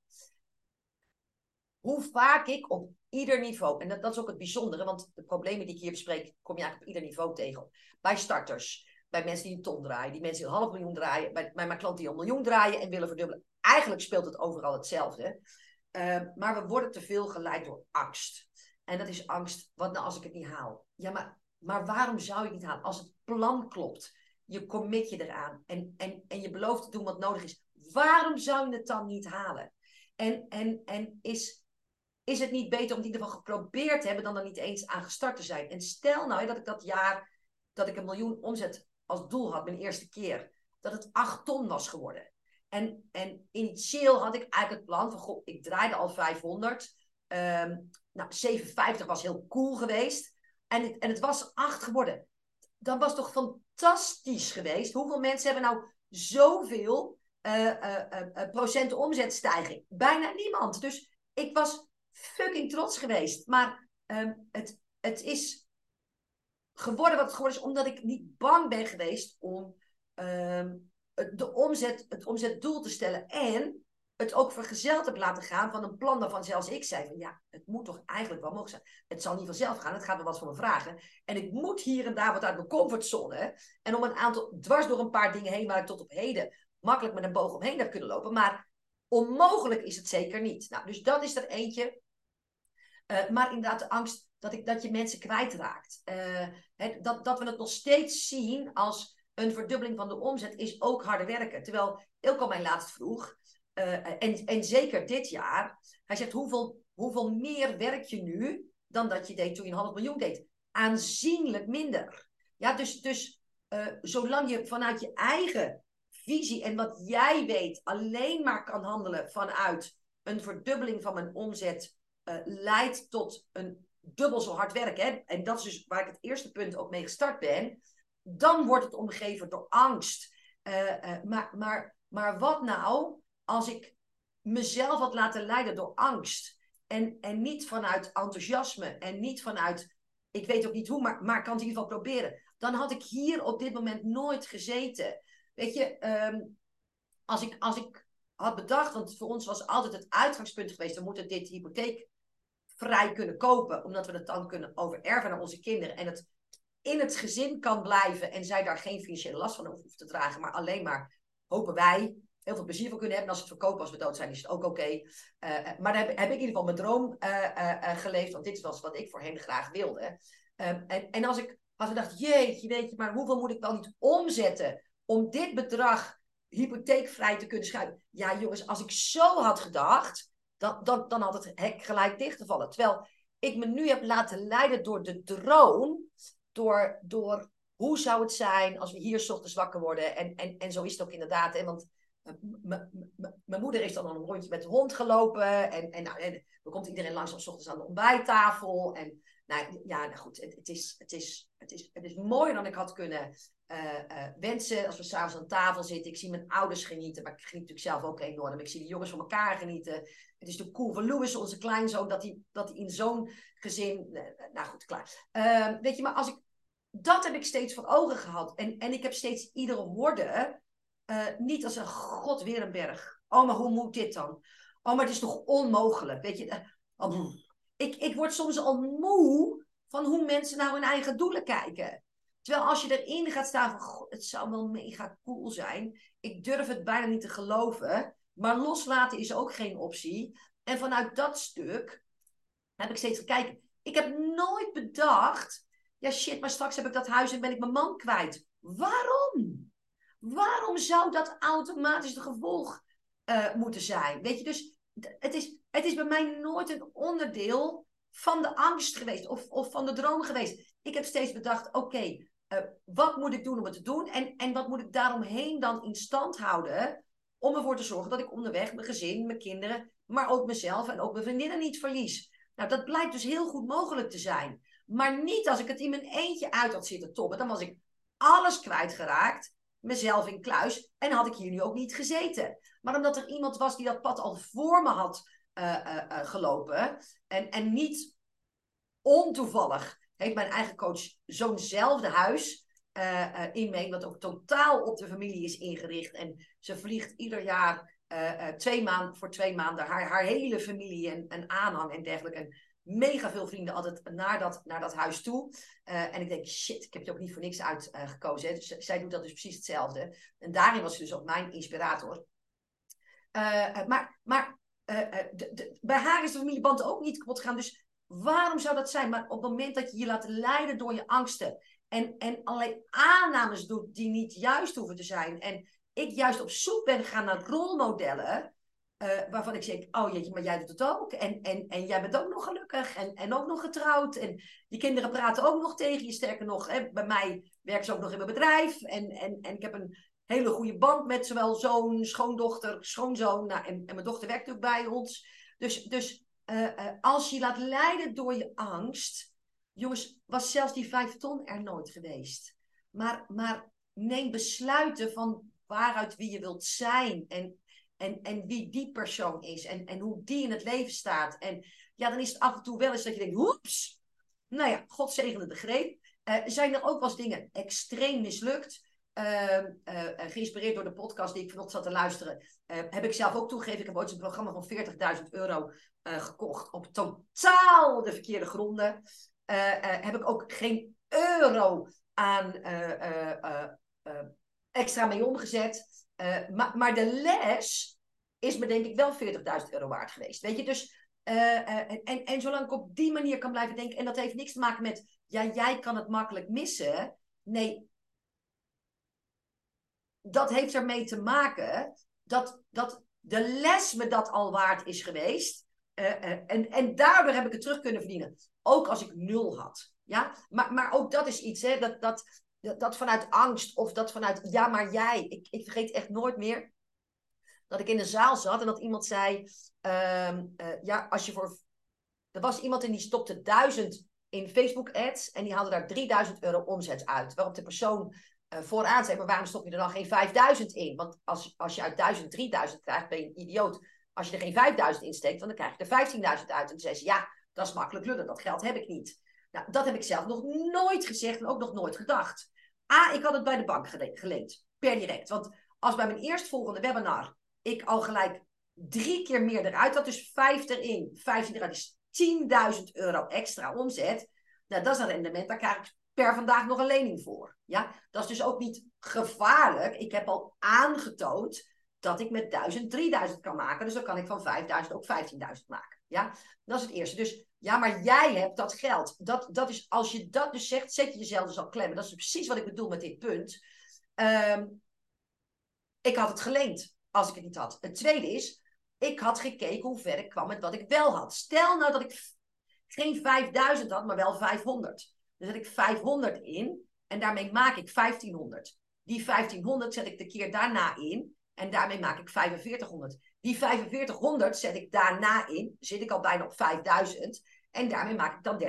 hoe vaak ik op ieder niveau, en dat, dat, is ook het bijzondere, want de problemen die ik hier bespreek, kom je eigenlijk op ieder niveau tegen. Bij starters, bij mensen die een ton draaien, die mensen die een half miljoen draaien, bij, mijn klanten die een miljoen draaien en willen verdubbelen. Eigenlijk speelt het overal hetzelfde. Uh, maar we worden te veel geleid door angst. En dat is angst, wat nou als ik het niet haal? Ja, maar, maar waarom zou je het niet halen? Als het plan klopt, je commit je eraan en, en, en je belooft te doen wat nodig is. Waarom zou je het dan niet halen? En, en, en is is het niet beter om het in ieder geval geprobeerd te hebben dan er niet eens aan gestart te zijn? En stel nou dat ik dat jaar dat ik een miljoen omzet als doel had, mijn eerste keer, dat het 8 ton was geworden. En, en initieel had ik eigenlijk het plan van, goh, ik draaide al 500. Ehm, nou, 57 was heel cool geweest. En het, en het was 8 geworden. Dat was toch fantastisch geweest. Hoeveel mensen hebben nou zoveel uh, procent omzetstijging? Bijna niemand. Dus ik was fucking trots geweest. Maar ehm, het, het is geworden wat het geworden is, omdat ik niet bang ben geweest om ehm, de omzet, het omzetdoel te stellen. En het ook vergezeld heb laten gaan van een plan waarvan zelfs ik zei van ja, het moet toch eigenlijk wel mogelijk zijn. Het zal niet vanzelf gaan, het gaat me wat van me vragen. En ik moet hier en daar wat uit mijn comfortzone. En om een aantal, dwars door een paar dingen heen waar ik tot op heden makkelijk met een boog omheen heb kunnen lopen. Maar onmogelijk is het zeker niet. Nou, dus dat is er eentje. Uh, maar inderdaad, de angst dat, ik, dat je mensen kwijtraakt. Uh, dat, dat we het nog steeds zien als een verdubbeling van de omzet is ook harder werken. Terwijl Ilko mij laatst vroeg, uh, en, en zeker dit jaar, hij zegt hoeveel, hoeveel meer werk je nu dan dat je deed toen je een half miljoen deed? Aanzienlijk minder. Ja, dus, dus uh, zolang je vanuit je eigen visie en wat jij weet alleen maar kan handelen vanuit een verdubbeling van mijn omzet, uh, leidt tot een dubbel zo hard werk. Hè? En dat is dus waar ik het eerste punt ook mee gestart ben. Dan wordt het omgeven door angst. maar, maar, maar wat nou als ik mezelf had laten leiden door angst en, en niet vanuit enthousiasme en niet vanuit, ik weet ook niet hoe, maar, maar kan het in ieder geval proberen, dan had ik hier op dit moment nooit gezeten. Weet je, ehm, als, ik, als ik had bedacht, want voor ons was altijd het uitgangspunt geweest, we moeten dit hypotheek vrij kunnen kopen, omdat we het dan kunnen overerven aan onze kinderen en het in het gezin kan blijven en zij daar geen financiële last van hoeven te dragen, maar alleen maar hopen wij heel veel plezier van kunnen hebben. En als het verkopen als we dood zijn, is het ook oké. Uh, eh, maar dan heb, heb, ik in ieder geval mijn droom uh, geleefd, want dit was wat ik voorheen graag wilde. Ehm, en, en als ik had gedacht, jeetje, weet je, maar hoeveel moet ik wel niet omzetten om dit bedrag hypotheekvrij te kunnen schuiven? Ja, jongens, als ik zo had gedacht, dan, dan, dan had het hek gelijk dichtgevallen. Terwijl ik me nu heb laten leiden door de droom, door, door hoe zou het zijn als we hier ochtends wakker worden? En, en, en zo is het ook inderdaad. Hè? Want mijn moeder is dan een rondje met de hond gelopen. En, en, nou, en dan komt iedereen langzaam s ochtends aan de ontbijttafel. En nou ja, nou goed, het, het, is, het, is, het, is, het is mooier dan ik had kunnen uh, uh, wensen. Als we s'avonds aan tafel zitten. Ik zie mijn ouders genieten, maar ik geniet natuurlijk zelf ook enorm. Ik zie de jongens van elkaar genieten. Het is natuurlijk cool voor Louis, onze kleinzoon, dat hij, dat hij in zo'n gezin. Uh, nou goed, klaar. Ehm, weet je, maar als ik. Dat heb ik steeds voor ogen gehad. En, en ik heb steeds iedere woorden niet als een god weer een berg. Oh, maar hoe moet dit dan? Oh, maar het is toch onmogelijk? Weet je, oh, ik, ik word soms al moe van hoe mensen naar hun eigen doelen kijken. Terwijl als je erin gaat staan van, het zou wel mega cool zijn. Ik durf het bijna niet te geloven. Maar loslaten is ook geen optie. En vanuit dat stuk heb ik steeds gekeken. Ik heb nooit bedacht, ja shit, maar straks heb ik dat huis en ben ik mijn man kwijt. Waarom? Waarom zou dat automatisch de gevolg uh, moeten zijn? Weet je, dus het is, het is bij mij nooit een onderdeel van de angst geweest of, of van de droom geweest. Ik heb steeds bedacht, oké, uh, wat moet ik doen om het te doen? En, en wat moet ik daaromheen dan in stand houden om ervoor te zorgen dat ik onderweg mijn gezin, mijn kinderen, maar ook mezelf en ook mijn vriendinnen niet verlies? Nou, dat blijkt dus heel goed mogelijk te zijn. Maar niet als ik het in mijn eentje uit had zitten toppen. Dan was ik alles kwijtgeraakt mezelf in kluis en had ik hier nu ook niet gezeten. Maar omdat er iemand was die dat pad al voor me had gelopen en, en niet ontoevallig heeft mijn eigen coach zo'nzelfde huis in mee, wat ook totaal op de familie is ingericht. En ze vliegt ieder jaar twee maanden, voor twee maanden haar, haar hele familie en, en aanhang en dergelijke. En mega veel vrienden altijd naar dat, naar dat huis toe. En ik denk, shit, ik heb je ook niet voor niks uitgekozen. Uh, dus zij doet dat dus precies hetzelfde. En daarin was ze dus ook mijn inspirator. Uh, maar de, de, bij haar is de familieband ook niet kapot gegaan. Dus waarom zou dat zijn? Maar op het moment dat je je laat leiden door je angsten. En, en allerlei aannames doet die niet juist hoeven te zijn. En ik juist op zoek ben gegaan naar rolmodellen. Uh, waarvan ik zeg, oh jeetje, maar jij doet het ook. En, en, en jij bent ook nog gelukkig en, en ook nog getrouwd. En die kinderen praten ook nog tegen je. Sterker nog, hè, bij mij werken ze ook nog in mijn bedrijf. En, en, en ik heb een hele goede band met zowel zoon, schoondochter, schoonzoon. Nou, en, en mijn dochter werkt ook bij ons. Dus, dus uh, uh, als je laat leiden door je angst. Jongens, was zelfs die vijf ton er nooit geweest. Maar, maar neem besluiten van waaruit wie je wilt zijn. En, en, en wie die persoon is. En, en hoe die in het leven staat. En ja, dan is het af en toe wel eens dat je denkt, oeps. Nou ja, God zegende de greep. Uh, zijn er ook wel eens dingen extreem mislukt? Uh, geïnspireerd door de podcast die ik vanochtend zat te luisteren, heb ik zelf ook toegegeven. Ik heb ooit een programma van 40.000 euro gekocht op totaal de verkeerde gronden. heb ik ook geen euro aan extra mee omgezet. maar, maar de les is me denk ik wel 40.000 euro waard geweest. Weet je, dus en, en, en zolang ik op die manier kan blijven denken, en dat heeft niks te maken met, ja, jij kan het makkelijk missen. Nee, dat heeft ermee te maken dat, dat de les me dat al waard is geweest. Uh, uh, en, en daardoor heb ik het terug kunnen verdienen. Ook als ik nul had. Ja? Maar, maar ook dat is iets, hè, dat, dat, dat, vanuit angst of dat vanuit ja, maar jij. Ik, ik vergeet echt nooit meer dat ik in de zaal zat en dat iemand zei: uh, Ja, als je voor. Er was iemand en die stopte duizend in Facebook ads en die haalde daar 3000 euro omzet uit. Waarop de persoon vooraan zei, maar waarom stop je er dan geen 5000 in? Want als, als je uit 1000 3000 krijgt, ben je een idioot. Als je er geen 5000 in steekt, dan krijg je er 15.000 uit. En toen zei ze, ja, dat is makkelijk lullen, dat geld heb ik niet. Nou, dat heb ik zelf nog nooit gezegd en ook nog nooit gedacht. A, ik had het bij de bank geleend, per direct. Want als bij mijn eerstvolgende webinar ik al gelijk drie keer meer eruit had, dus vijf erin, 15 eruit, is 10.000 euro extra omzet. Nou, dat is een rendement, daar krijg ik per vandaag nog een lening voor. Ja? Dat is dus ook niet gevaarlijk. Ik heb al aangetoond dat ik met 1000 3000 kan maken. Dus dan kan ik van 5000 ook 15.000 maken. Ja? Dat is het eerste. Dus ja, maar jij hebt dat geld. Dat, dat is, als je dat dus zegt, zet je jezelf dus al klemmen. Dat is precies wat ik bedoel met dit punt. Um, ik had het geleend als ik het niet had. Het tweede is, ik had gekeken hoe ver ik kwam met wat ik wel had. Stel nou dat ik geen 5000 had, maar wel 500. Dan zet ik 500 in en daarmee maak ik 1500. Die 1500 zet ik de keer daarna in en daarmee maak ik 4500. Die 4500 zet ik daarna in, zit ik al bijna op 5000 en daarmee maak ik dan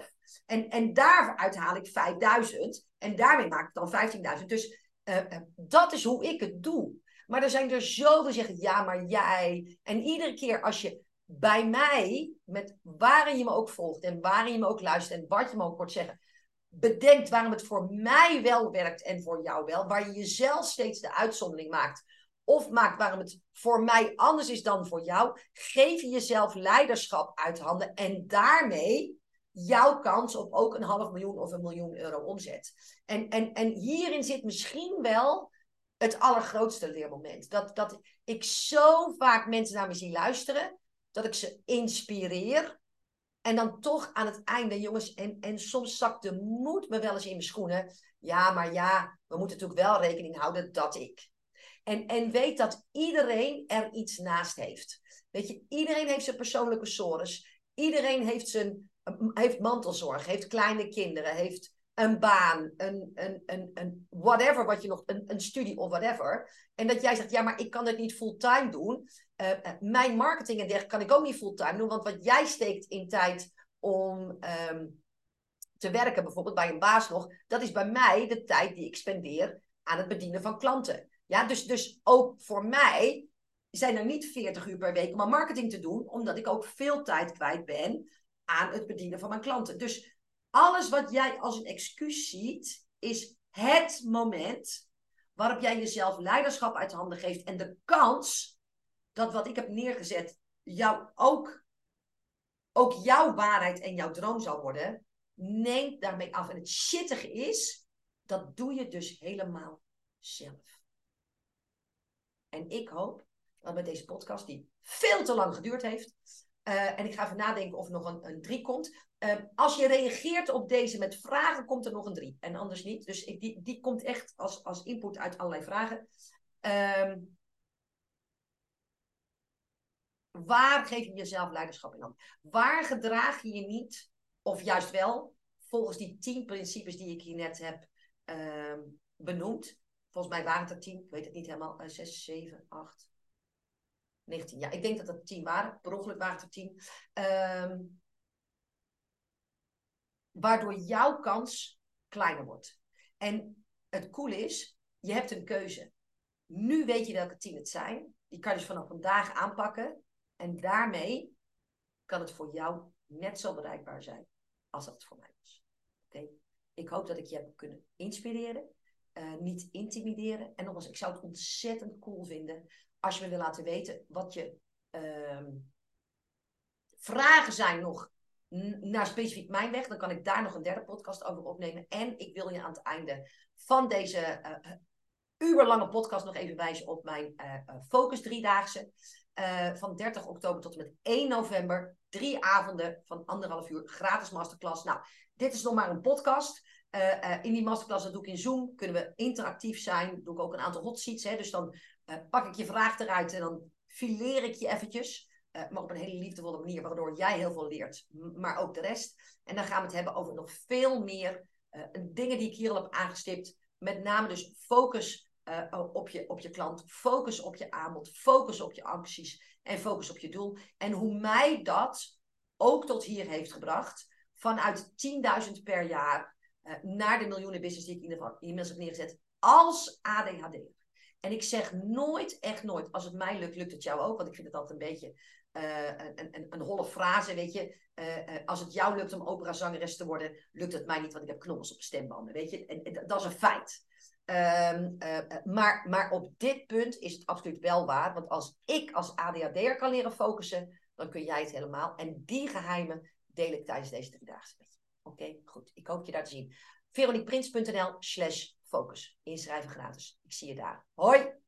13,5. En, en daaruit haal ik 5000 en daarmee maak ik dan 15.000. Dus uh, dat is hoe ik het doe. Maar er zijn er zoveel die zeggen, ja, maar jij. En iedere keer als je bij mij, met waarin je me ook volgt en waarin je me ook luistert en wat je me ook hoort zeggen, bedenkt waarom het voor mij wel werkt en voor jou wel, waar je jezelf steeds de uitzondering maakt, of maakt waarom het voor mij anders is dan voor jou, geef je jezelf leiderschap uit handen en daarmee jouw kans op ook een half miljoen of een miljoen euro omzet. En, en, en hierin zit misschien wel het allergrootste leermoment. Dat, dat ik zo vaak mensen naar me zie luisteren dat ik ze inspireer. En dan toch aan het einde, jongens, en, en soms zakt de moed me wel eens in mijn schoenen. Ja, maar ja, we moeten natuurlijk wel rekening houden dat ik. En, en weet dat iedereen er iets naast heeft. Weet je, iedereen heeft zijn persoonlijke sores. Iedereen heeft, zijn, heeft mantelzorg, heeft kleine kinderen, heeft een baan, een, een, een, een whatever wat je nog, een, een studie of whatever. En dat jij zegt, ja, maar ik kan het niet fulltime doen. Uh, mijn marketing en dergelijke kan ik ook niet fulltime doen. Want wat jij steekt in tijd om um, te werken, bijvoorbeeld bij een baas nog, dat is bij mij de tijd die ik spendeer aan het bedienen van klanten. Ja, dus, dus ook voor mij zijn er niet 40 uur per week om aan marketing te doen, omdat ik ook veel tijd kwijt ben aan het bedienen van mijn klanten. Dus alles wat jij als een excuus ziet, is het moment waarop jij jezelf leiderschap uit handen geeft en de kans dat wat ik heb neergezet jou ook, ook jouw waarheid en jouw droom zal worden, neemt daarmee af. En het shittige is, dat doe je dus helemaal zelf. En ik hoop dat met deze podcast, die veel te lang geduurd heeft, uh, en ik ga even nadenken of er nog een, een drie komt. Uh, als je reageert op deze met vragen, komt er nog een drie. En anders niet. Dus ik, die, die komt echt als, als input uit allerlei vragen. Um, Waar geef je jezelf leiderschap in handen? Waar gedraag je je niet, of juist wel, volgens die tien principes die ik hier net heb ehm, benoemd? Volgens mij waren het er tien, ik weet het niet helemaal, uh, zes, zeven, acht, 19. Ja, ik denk dat het tien waren. Per ongeluk waren het er tien. Ehm, waardoor jouw kans kleiner wordt. En het coole is, je hebt een keuze. Nu weet je welke tien het zijn. Die kan je dus vanaf vandaag aanpakken. En daarmee kan het voor jou net zo bereikbaar zijn als dat het voor mij was. Oké? Ik hoop dat ik je heb kunnen inspireren. Uh, niet intimideren. En nogmaals, ik zou het ontzettend cool vinden als je me wil laten weten wat je uh, vragen zijn nog naar specifiek mijn weg, dan kan ik daar nog een derde podcast over opnemen. En ik wil je aan het einde van deze uh, uurlange podcast nog even wijzen op mijn uh, Focus Driedaagse. Uh, van 30 oktober tot en met 1 november. Drie avonden van anderhalf uur gratis masterclass. Nou, dit is nog maar een podcast. in die masterclass, dat doe ik in Zoom, kunnen we interactief zijn. Doe ik ook een aantal hot seats. Hè, dus dan pak ik je vraag eruit en dan fileer ik je eventjes. Maar op een hele liefdevolle manier, waardoor jij heel veel leert, maar ook de rest. En dan gaan we het hebben over nog veel meer dingen die ik hier al heb aangestipt. Met name dus focus uh, op, je, op je klant, focus op je aanbod, focus op je acties en focus op je doel. En hoe mij dat ook tot hier heeft gebracht, vanuit 10.000 per jaar naar de miljoenen business die ik in ieder geval inmiddels heb neergezet, als ADHD. En ik zeg nooit, echt nooit, als het mij lukt, lukt het jou ook. Want ik vind het altijd een beetje uh, een, een, een holle frase, weet je. Als het jou lukt om operazangeres te worden, lukt het mij niet, want ik heb knobbels op stembanden, weet je. En dat is een feit. Um, maar, maar op dit punt is het absoluut wel waar. Want als ik als ADHD'er kan leren focussen, dan kun jij het helemaal. En die geheimen deel ik tijdens deze driedaagse met je. Oké, goed. Ik hoop je daar te zien. veroniqueprins.nl slash focus. Inschrijven gratis. Ik zie je daar. Hoi!